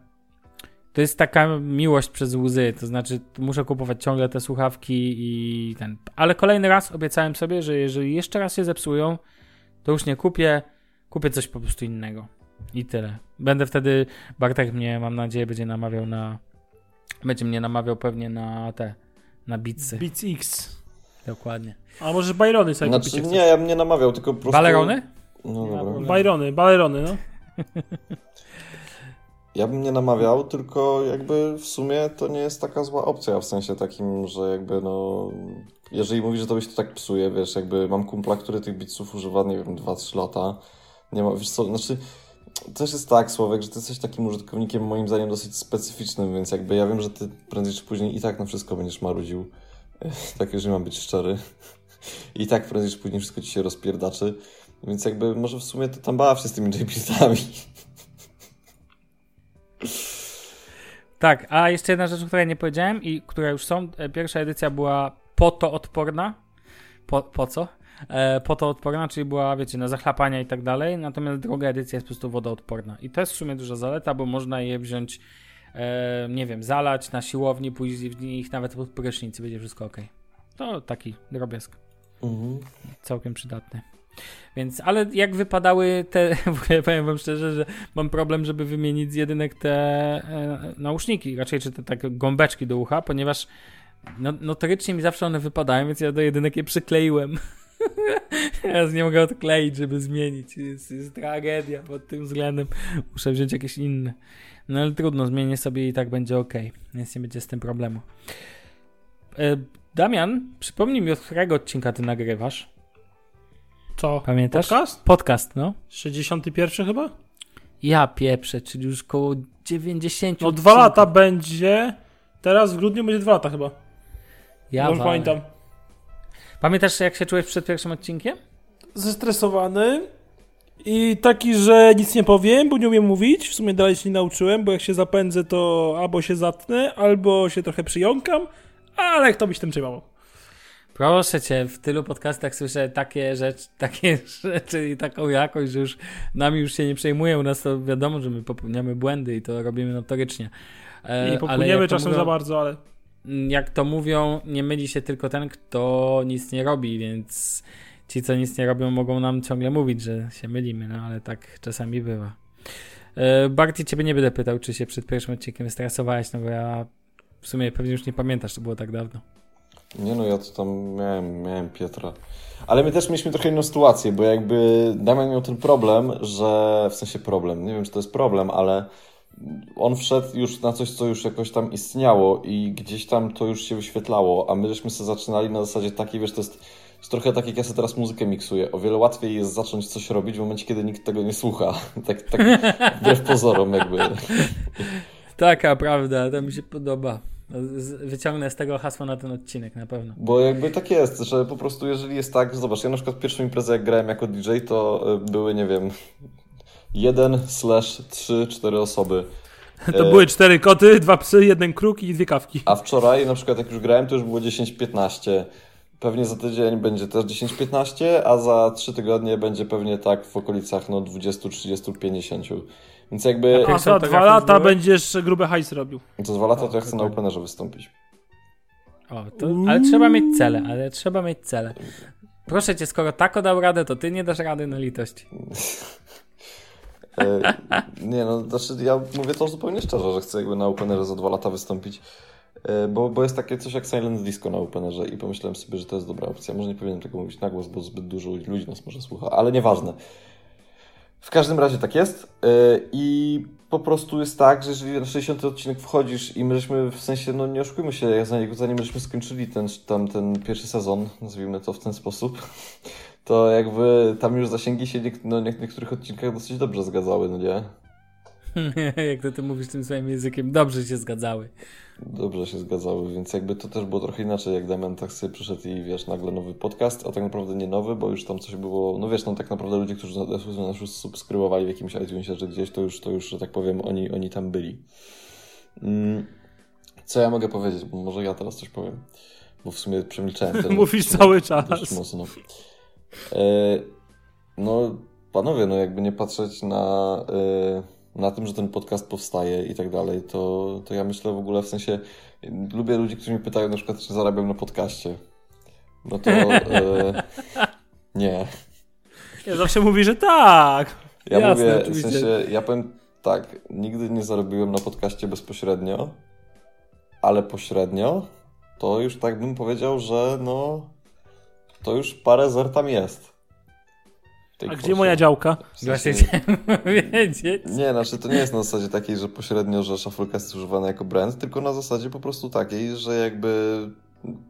to jest taka miłość przez łzy. To znaczy, muszę kupować ciągle te słuchawki i ten. Ale kolejny raz obiecałem sobie, że jeżeli jeszcze raz się zepsują, to już nie kupię kupię coś po prostu innego. I tyle. Będę wtedy, Bartek mnie, mam nadzieję, będzie namawiał na, będzie mnie namawiał pewnie na te, na bitsy. Beats X. Dokładnie. A może Byrony sobie Znaczy, kupicie? nie, ja bym nie namawiał, tylko po prostu... Balerony? No dobra. Byrony, Byrony, no. Ja bym nie namawiał, tylko jakby w sumie to nie jest taka zła opcja, w sensie takim, że jakby no... Jeżeli mówisz, że to byś to tak psuje, wiesz, jakby mam kumpla, który tych bitsów używa, nie wiem, 2-3 lata. Nie ma, wiesz co, znaczy... Też jest tak, Słowek, że ty jesteś takim użytkownikiem moim zdaniem dosyć specyficznym, więc jakby ja wiem, że ty prędzej czy później i tak na wszystko będziesz marudził. tak, jeżeli mam być szczery. I tak prędzej czy później wszystko ci się rozpierdaczy. Więc jakby może w sumie to tam baw się z tymi JPEGami. Tak, a jeszcze jedna rzecz, o której nie powiedziałem i która już są. E, pierwsza edycja była po to odporna. Po, po co? E, po to odporna, czyli była, wiecie, na zachlapania i tak dalej. Natomiast druga edycja jest po prostu wodoodporna. I to jest w sumie duża zaleta, bo można je wziąć, e, nie wiem, zalać na siłowni, pójść w nich nawet pod prysznic będzie wszystko ok. To taki drobiazg. Mhm. Całkiem przydatny. Więc, ale jak wypadały te, ogóle powiem wam szczerze, że mam problem, żeby wymienić z jedynek te e, nauszniki, raczej czy te tak gąbeczki do ucha, ponieważ no, notorycznie mi zawsze one wypadają, więc ja do jedynek je przykleiłem. Teraz nie mogę odkleić, żeby zmienić. Jest, jest tragedia pod tym względem. Muszę wziąć jakieś inne. No ale trudno, zmienię sobie i tak będzie ok. Więc nie będzie z tym problemu. E, Damian, przypomnij mi, od którego odcinka ty nagrywasz? Co? Pamiętasz? Podcast? Podcast, no. 61 chyba? Ja pieprzę, czyli już koło 90. No dwa lata będzie. Teraz w grudniu będzie dwa lata chyba. Ja Dobrze pamiętam. Pamiętasz, jak się czułeś przed pierwszym odcinkiem? Zestresowany i taki, że nic nie powiem, bo nie umiem mówić. W sumie dalej się nie nauczyłem, bo jak się zapędzę, to albo się zatnę, albo się trochę przyjąkam, ale kto byś tym przejmował? Proszę cię, w tylu podcastach słyszę takie rzeczy, takie rzeczy i taką jakość, że już nami już się nie przejmują. U nas to wiadomo, że my popełniamy błędy i to robimy notorycznie. E, jak to czasem za bardzo, ale jak to mówią, nie myli się tylko ten, kto nic nie robi, więc ci, co nic nie robią, mogą nam ciągle mówić, że się mylimy, no ale tak czasami bywa. E, Barty, ciebie nie będę pytał, czy się przed pierwszym odcinkiem stresowałeś, no bo ja w sumie pewnie już nie pamiętasz, to było tak dawno. Nie no, ja to tam miałem, miałem Piotra. Ale my też mieliśmy trochę inną sytuację, bo jakby Damian miał ten problem, że w sensie problem, nie wiem czy to jest problem, ale on wszedł już na coś, co już jakoś tam istniało i gdzieś tam to już się wyświetlało, a my żeśmy sobie zaczynali na zasadzie takiej, wiesz, to jest, jest trochę tak jak ja sobie teraz muzykę miksuję. O wiele łatwiej jest zacząć coś robić w momencie, kiedy nikt tego nie słucha. tak, tak wbrew pozorom jakby. Taka prawda, to mi się podoba. Wyciągnę z tego hasło na ten odcinek na pewno. Bo jakby tak jest, że po prostu jeżeli jest tak, zobacz, ja na przykład pierwszą imprezę jak grałem jako DJ, to y, były, nie wiem, jeden slash trzy, cztery osoby. to E, były cztery koty, dwa psy, jeden kruk i dwie kawki. A wczoraj, na przykład jak już grałem, to już było 10-15. Pewnie za tydzień będzie też 10-15, a za 3 tygodnie będzie pewnie tak w okolicach no 20, 30, 50. Więc jakby A za dwa lata będziesz grube hajs robił. za dwa lata to ja chcę na. Openerze wystąpić. O, to, ale trzeba mieć cele, ale trzeba mieć cele. Proszę cię, skoro tako dał radę, to ty nie dasz rady na litość. E, nie no, znaczy ja mówię to zupełnie szczerze, że chcę jakby na Openerze za dwa lata wystąpić. E, Bo, bo jest takie coś jak Silent Disco na Openerze i pomyślałem sobie, że to jest dobra opcja. Może nie powinienem tego mówić na głos, bo zbyt dużo ludzi nas może słucha, ale nieważne. W każdym razie tak jest e, i po prostu jest tak, że jeżeli na 60 odcinek wchodzisz i my żeśmy, w sensie, no nie oszukujmy się, zanim, zanim żeśmy skończyli ten, tam, ten pierwszy sezon, nazwijmy to w ten sposób, to jakby tam już zasięgi się niek- no, niektórych odcinkach dosyć dobrze zgadzały, no nie? Jak to ty mówisz tym swoim językiem, dobrze się zgadzały. Dobrze się zgadzały, więc jakby to też było trochę inaczej, jak Damian tak sobie przyszedł i wiesz, nagle nowy podcast, a tak naprawdę nie nowy, bo już tam coś było, no wiesz, no tak naprawdę ludzie, którzy nas, nas już subskrybowali w jakimś iTunesie, że gdzieś, to już, to już, że tak powiem, oni, oni tam byli. Mm. Co ja mogę powiedzieć? Bo może ja teraz coś powiem, bo w sumie przemilczałem ten Mówisz cały czas. Dość mocno. E, no, panowie, no jakby nie patrzeć na, e, na tym, że ten podcast powstaje i tak dalej, to, to ja myślę w ogóle w sensie, lubię ludzi, którzy mnie pytają na przykład, czy zarabiam na podcaście. No to e, nie. Ja zawsze mówi, że tak. Ja Jasne, mówię, w oczywiście. sensie, ja powiem tak, nigdy nie zarobiłem na podcaście bezpośrednio, ale pośrednio to już tak bym powiedział, że no to już parę zer tam jest. A gdzie moja działka? W sensie- Właśnie powiedzieć. Nie, znaczy to nie jest na zasadzie takiej, że pośrednio, że Shufflecast jest używany jako brand, tylko na zasadzie po prostu takiej, że jakby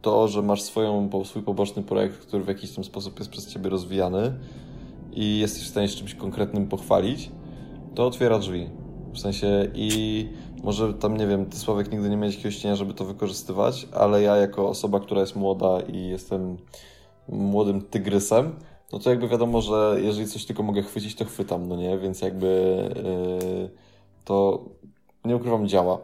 to, że masz swoją, swój poboczny projekt, który w jakiś tam sposób jest przez ciebie rozwijany i jesteś w stanie się czymś konkretnym pochwalić, to otwiera drzwi. W sensie i może tam, nie wiem, ty Sławek nigdy nie miałeś jakiegoś cienia, żeby to wykorzystywać, ale ja jako osoba, która jest młoda i jestem młodym tygrysem, no to jakby wiadomo, że jeżeli coś tylko mogę chwycić, to chwytam, no nie? Więc jakby yy, to nie ukrywam, działa.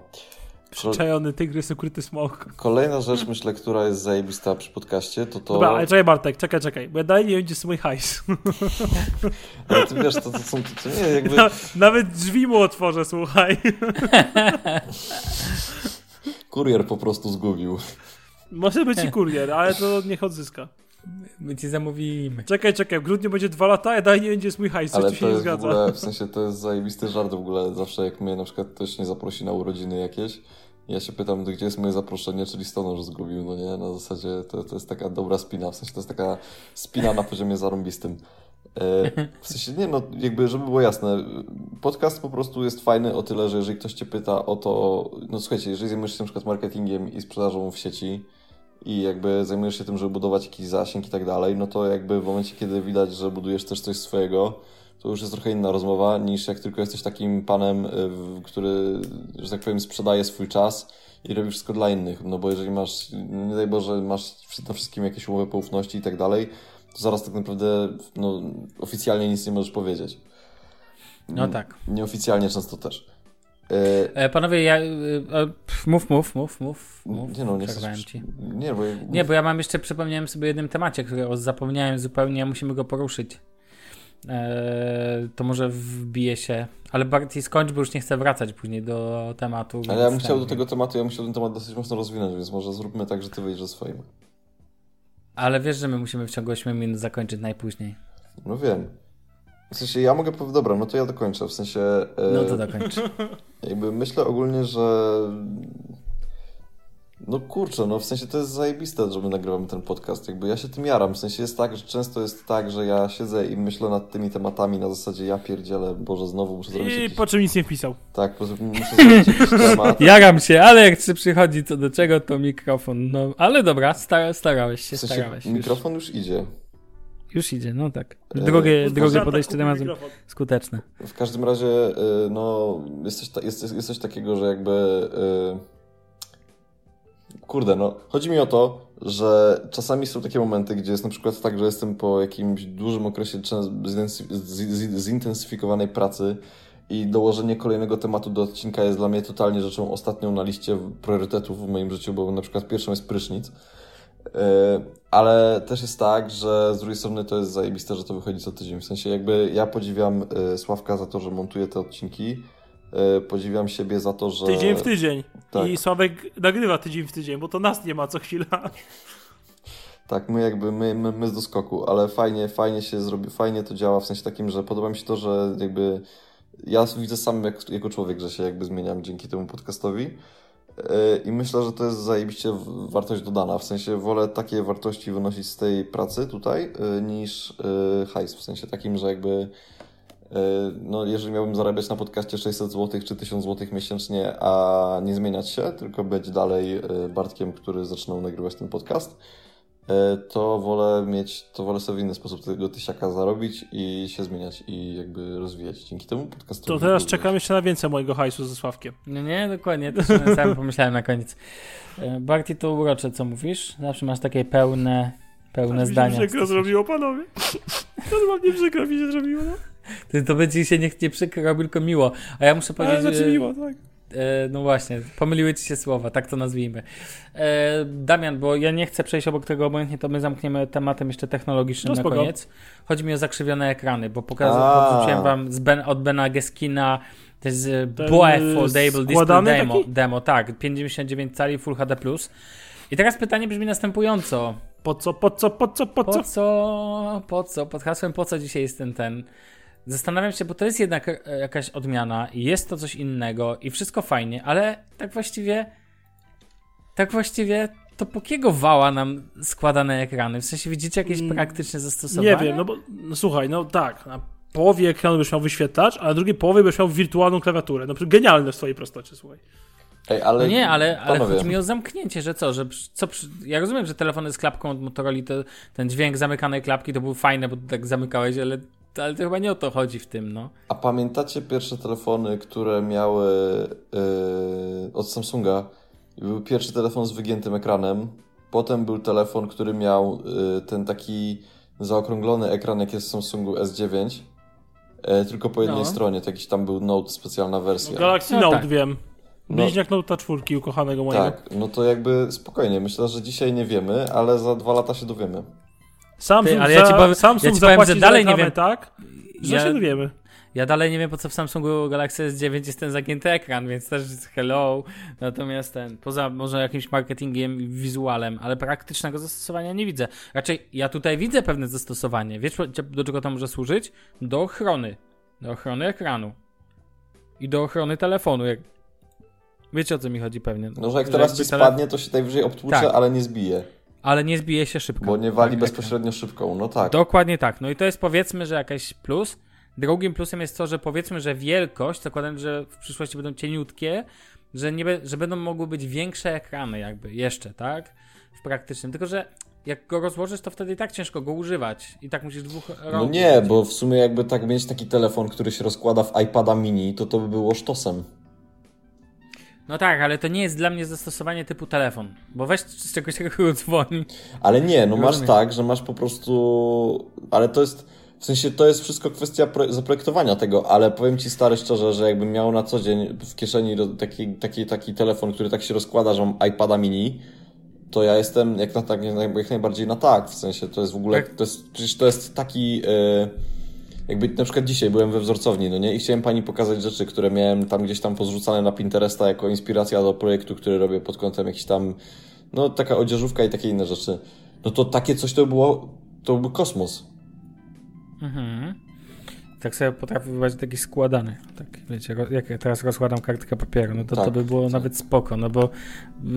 Ko- Czajony tygrys, ukryty smok. Kolejna rzecz, myślę, która jest zajebista przy podcaście, to to... Dobra, ale czekaj Bartek, czekaj, czekaj, bo ja dalej nie jest mój hajs. Ale ty wiesz, to, to są... To, to nie, jakby... Na, nawet drzwi mu otworzę, słuchaj. Kurier po prostu zgubił. Może być i kurier, ale to niech odzyska. My ci zamówimy. Czekaj, czekaj, w grudniu będzie dwa lata, ja dalej nie jest mój hajs, coś tu się to nie jest w zgadza. ogóle, w sensie to jest zajebisty żart w ogóle. Zawsze jak mnie na przykład ktoś nie zaprosi na urodziny jakieś, ja się pytam, gdzie jest moje zaproszenie, czyli stonoż zgubił, no nie? Na zasadzie to, to jest taka dobra spina, w sensie to jest taka spina na poziomie zarąbistym. E, W sensie, nie no, jakby, żeby było jasne, podcast po prostu jest fajny o tyle, że jeżeli ktoś cię pyta o to, no słuchajcie, jeżeli zajmujesz się na przykład marketingiem i sprzedażą w sieci i jakby zajmujesz się tym, żeby budować jakiś zasięg i tak dalej, no to jakby w momencie, kiedy widać, że budujesz też coś swojego, to już jest trochę inna rozmowa niż jak tylko jesteś takim panem, y, który, że tak powiem, sprzedaje swój czas i robi wszystko dla innych. No bo jeżeli masz, nie daj Boże, masz na wszystkim jakieś umowy poufności i tak dalej, to zaraz tak naprawdę no, oficjalnie nic nie możesz powiedzieć. No tak. Nieoficjalnie często też. E, E, panowie, ja... e, e, mów, mów, mów, mów, mów. nie no, nie chcesz... ci. Nie, bo... Nie, bo ja mam jeszcze, przypomniałem sobie o jednym temacie, którego zapomniałem zupełnie, musimy go poruszyć. Eee, to może wbije się, ale bardziej skończ, bo już nie chcę wracać później do tematu. Ale ja bym chciał do tego tematu, ja bym chciał ten temat dosyć mocno rozwinąć, więc może zróbmy tak, że ty wyjdziesz ze swoim. Ale wiesz, że my musimy w ciągu 8 minut zakończyć najpóźniej. No wiem. W sensie ja mogę powiedzieć, dobra, no to ja dokończę. W sensie. e, No to dokończ. Jakby myślę ogólnie, że. No kurczę, no w sensie to jest zajebiste, że my nagrywamy ten podcast. Jakby ja się tym jaram. W sensie jest tak, że często jest tak, że ja siedzę i myślę nad tymi tematami na zasadzie ja pierdzielę, Boże, znowu muszę zrobić I jakiś... po czym nic nie wpisał. Tak, po, muszę zrobić jakiś temat. Jaram się, ale jak czy przychodzi co do czego, to mikrofon. No, ale dobra, stara, starałeś się, W sensie starałeś. Już, mikrofon już idzie. Już idzie, no tak. E, Drogie, drogie podejście tematem mikrofon. skuteczne. W każdym razie, y, no, jest coś, ta, jest, jest coś takiego, że jakby. y, Kurde, no, chodzi mi o to, że czasami są takie momenty, gdzie jest na przykład tak, że jestem po jakimś dużym okresie zintensyfikowanej pracy i dołożenie kolejnego tematu do odcinka jest dla mnie totalnie rzeczą ostatnią na liście priorytetów w moim życiu, bo na przykład pierwszą jest prysznic. Yy, Ale też jest tak, że z drugiej strony to jest zajebiste, że to wychodzi co tydzień. W sensie jakby ja podziwiam yy, Sławka za to, że montuje te odcinki. Yy, Podziwiam siebie za to, że... Tydzień w tydzień. Tak. I Sławek nagrywa tydzień w tydzień, bo to nas nie ma co chwila. Tak, my jakby, my, my, my z doskoku, ale fajnie, fajnie się zrobi, fajnie to działa w sensie takim, że podoba mi się to, że jakby ja widzę sam jak, jako człowiek, że się jakby zmieniam dzięki temu podcastowi i myślę, że to jest zajebiście wartość dodana, w sensie wolę takie wartości wynosić z tej pracy tutaj yy, niż yy, hajs, w sensie takim, że jakby yy, no jeżeli miałbym zarabiać na podcaście 600 zł czy 1000 zł miesięcznie, a nie zmieniać się, tylko być dalej yy, Bartkiem, który zaczynał nagrywać ten podcast, to wolę mieć, to wolę sobie w inny sposób tego tysiaka zarobić i się zmieniać i jakby rozwijać. Dzięki temu podcastowi. To teraz czekam jeszcze na więcej mojego hajsu ze Sławkiem. No nie, dokładnie, też sam pomyślałem na koniec. E, Barty, to urocze, co mówisz? Zawsze masz takie pełne, pełne Mi się zdania. przykro zrobiło, panowie. Normalnie przykro mi się zrobiło, no. To, to będzie się nie, nie przykro, tylko miło. A ja muszę Ale powiedzieć... znaczy e, miło, tak. E, no właśnie, pomyliły ci się słowa, tak to nazwijmy. E, Damian, bo ja nie chcę przejść obok tego obojętnie, to my zamkniemy tematem jeszcze technologicznym No na koniec. Chodzi mi o zakrzywione ekrany, bo pokazał, A. podrzuciłem wam z ben, od Bena Geskina to jest e, BOE Foldable Display demo, taki? demo, tak, 59 cali Full HD+. I teraz pytanie brzmi następująco. Po co, po co, po co, po Po co? co, po co, pod hasłem po co dzisiaj jest ten, ten. Zastanawiam się, bo to jest jednak e, jakaś odmiana i jest to coś innego i wszystko fajnie, ale tak właściwie, tak właściwie to po kiego wała nam składane ekrany? W sensie widzicie jakieś Mm, praktyczne zastosowanie? Nie wiem, no bo no słuchaj, no tak, na połowie ekranu byś miał wyświetlacz, a na drugiej połowie byś miał wirtualną klawiaturę. No genialne w swojej prostocie, słuchaj. Ej, ale No nie, ale, ale panowie, chodzi mi o zamknięcie, że co, że co, ja rozumiem, że telefony z klapką od Motorola, to, ten dźwięk zamykanej klapki to był fajne, bo tak zamykałeś, ale, ale to chyba nie o to chodzi w tym, no. A pamiętacie pierwsze telefony, które miały yy, od Samsunga? Był pierwszy telefon z wygiętym ekranem. Potem był telefon, który miał yy, ten taki zaokrąglony ekran, jak jest w Samsungu S9. e, tylko po jednej No. stronie. To jakiś tam był Note, specjalna wersja. Galaxy No Note tak. wiem. No. Bliźniak Note 4 ukochanego mojego. tak, no to jakby spokojnie. Myślę, że dzisiaj nie wiemy, ale za dwa lata się dowiemy. Samsung, Ty, ale ja ci powiem- Samsung ja ci powiem, zapłaci że dalej za nie wiem. tak, że Ja- się dowiemy. Ja dalej nie wiem, po co w Samsungu Galaxy S9 jest ten zagięty ekran, więc też hello. Natomiast ten, poza może jakimś marketingiem i wizualem, ale praktycznego zastosowania nie widzę. Raczej ja tutaj widzę pewne zastosowanie. Wiesz, do czego to może służyć? Do ochrony. Do ochrony ekranu. I do ochrony telefonu. Jak... Wiecie o co mi chodzi pewnie. No, że jak teraz jakby ci spadnie, to się najwyżej obtłucze, Tak. ale nie zbije. Ale nie zbije się szybko. Bo nie wali Tak, bezpośrednio szybką. No tak. Dokładnie tak. No i to jest powiedzmy, że jakaś plus. Drugim plusem jest to, że powiedzmy, że wielkość, zakładam, że w przyszłości będą cieniutkie, że, nie że będą mogły być większe ekrany jakby jeszcze, tak? W praktycznym. Tylko, że jak go rozłożysz, to wtedy i tak ciężko go używać. I tak musisz dwóch No rąk nie, użyć. bo w sumie jakby tak mieć taki telefon, który się rozkłada w iPada mini, to to by było sztosem. No tak, ale to nie jest dla mnie zastosowanie typu telefon. Bo weź z czegoś takiego dzwoni. Ale nie, no masz tak, że masz po prostu... Ale to jest... W sensie to jest wszystko kwestia pro... zaprojektowania tego, ale powiem Ci stary szczerze, że jakbym miał na co dzień w kieszeni taki, taki, taki telefon, który tak się rozkłada, że mam iPada mini, to ja jestem jak, na, tak, jak najbardziej na tak. W sensie to jest w ogóle... To jest, przecież to jest taki... Jakby na przykład dzisiaj byłem we wzorcowni, no nie? I chciałem pani pokazać rzeczy, które miałem tam gdzieś tam pozrzucane na Pinteresta jako inspiracja do projektu, który robię pod kątem jakiś tam, no taka odzieżówka i takie inne rzeczy. No to takie coś to było, to był kosmos. Mhm. Tak sobie potrafię wyobrazić taki składany. Tak, wiecie, jak ja teraz rozkładam kartkę papieru, no to to Tak, by było tak. nawet spoko, no bo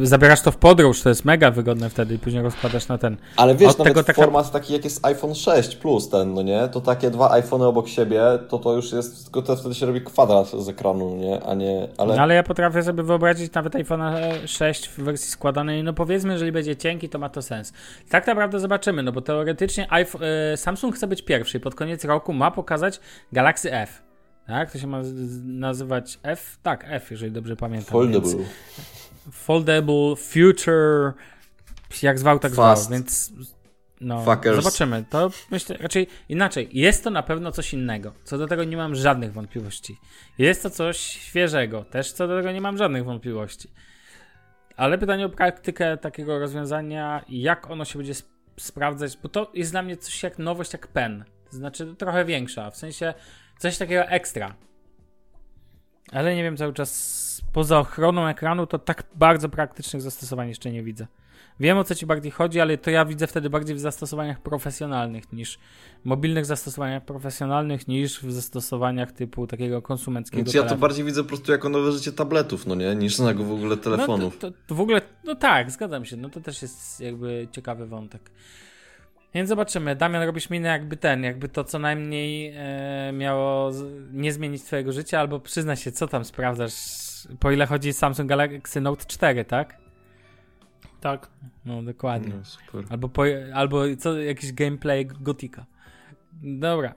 zabierasz to w podróż, to jest mega wygodne wtedy i później rozkładasz na ten. Ale wiesz, Od nawet tego taka- format taki jak jest iPhone 6 Plus ten, no nie? To takie dwa iPhony obok siebie, to to już jest, tylko to wtedy się robi kwadrat z ekranu, nie? A nie, ale... No ale ja potrafię sobie wyobrazić nawet iPhone 6 w wersji składanej, no powiedzmy, jeżeli będzie cienki, to ma to sens. Tak naprawdę zobaczymy, no bo teoretycznie iPhone, e, Samsung chce być pierwszy pod koniec roku ma pokazać Galaxy F. Tak? To się ma nazywać F? Tak, F, jeżeli dobrze pamiętam. Foldable. Więc foldable, future, jak zwał, tak Fast. zwał, więc no, Fuckers. zobaczymy. To myślę, raczej inaczej, jest to na pewno coś innego. Co do tego nie mam żadnych wątpliwości. Jest to coś świeżego, też co do tego nie mam żadnych wątpliwości. Ale pytanie o praktykę takiego rozwiązania, jak ono się będzie sp- sprawdzać, bo to jest dla mnie coś jak nowość, jak pen. To znaczy trochę większa, w sensie coś takiego ekstra. Ale nie wiem, cały czas poza ochroną ekranu to tak bardzo praktycznych zastosowań jeszcze nie widzę. Wiem o co ci bardziej chodzi, ale to ja widzę wtedy bardziej w zastosowaniach profesjonalnych niż mobilnych zastosowaniach profesjonalnych niż w zastosowaniach typu takiego konsumenckiego. Więc ja to telefonu. bardziej widzę po prostu jako nowe życie tabletów, no nie? Niż na w ogóle telefonów. No, to, to, to w ogóle, no tak, zgadzam się. No to też jest jakby ciekawy wątek. Więc zobaczymy. Damian, robisz minę jakby ten, jakby to co najmniej e, miało z, nie zmienić twojego życia, albo przyznaj się, co tam sprawdzasz, po ile chodzi Samsung Galaxy Note 4, tak? Tak. No dokładnie. No, super. Albo, po, albo co, jakiś gameplay Gotika. Dobra.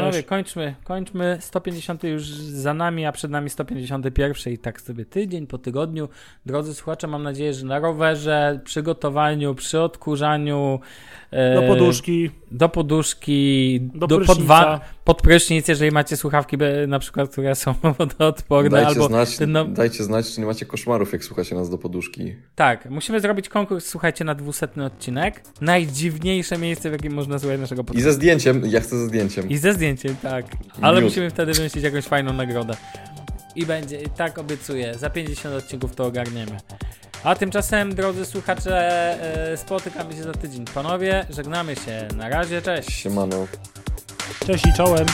Panowie, kończmy, kończmy. 150 już za nami, a przed nami 151 i tak sobie tydzień po tygodniu. Drodzy słuchacze, mam nadzieję, że na rowerze, przygotowaniu, przy odkurzaniu, e, Do poduszki. do poduszki, Do do prysznica. Pod, prysznic, jeżeli macie słuchawki na przykład, które są wodoodporne, Dajcie, albo znać, no, dajcie znać, czy nie macie koszmarów, jak słuchacie nas do poduszki. tak, musimy zrobić konkurs, słuchajcie, na 200 odcinek. Najdziwniejsze miejsce, w jakim można słuchać naszego I podcastu. ze zdjęciem, ja chcę ze zdjęciem. I ze zdjęciem, tak. Ale Miód. musimy wtedy wymyślić jakąś fajną nagrodę. I będzie, i tak obiecuję, za 50 odcinków to ogarniemy. A tymczasem, drodzy słuchacze, e, spotykamy się za tydzień. Panowie, żegnamy się. Na razie, cześć. Siemano. Cześć i czołem.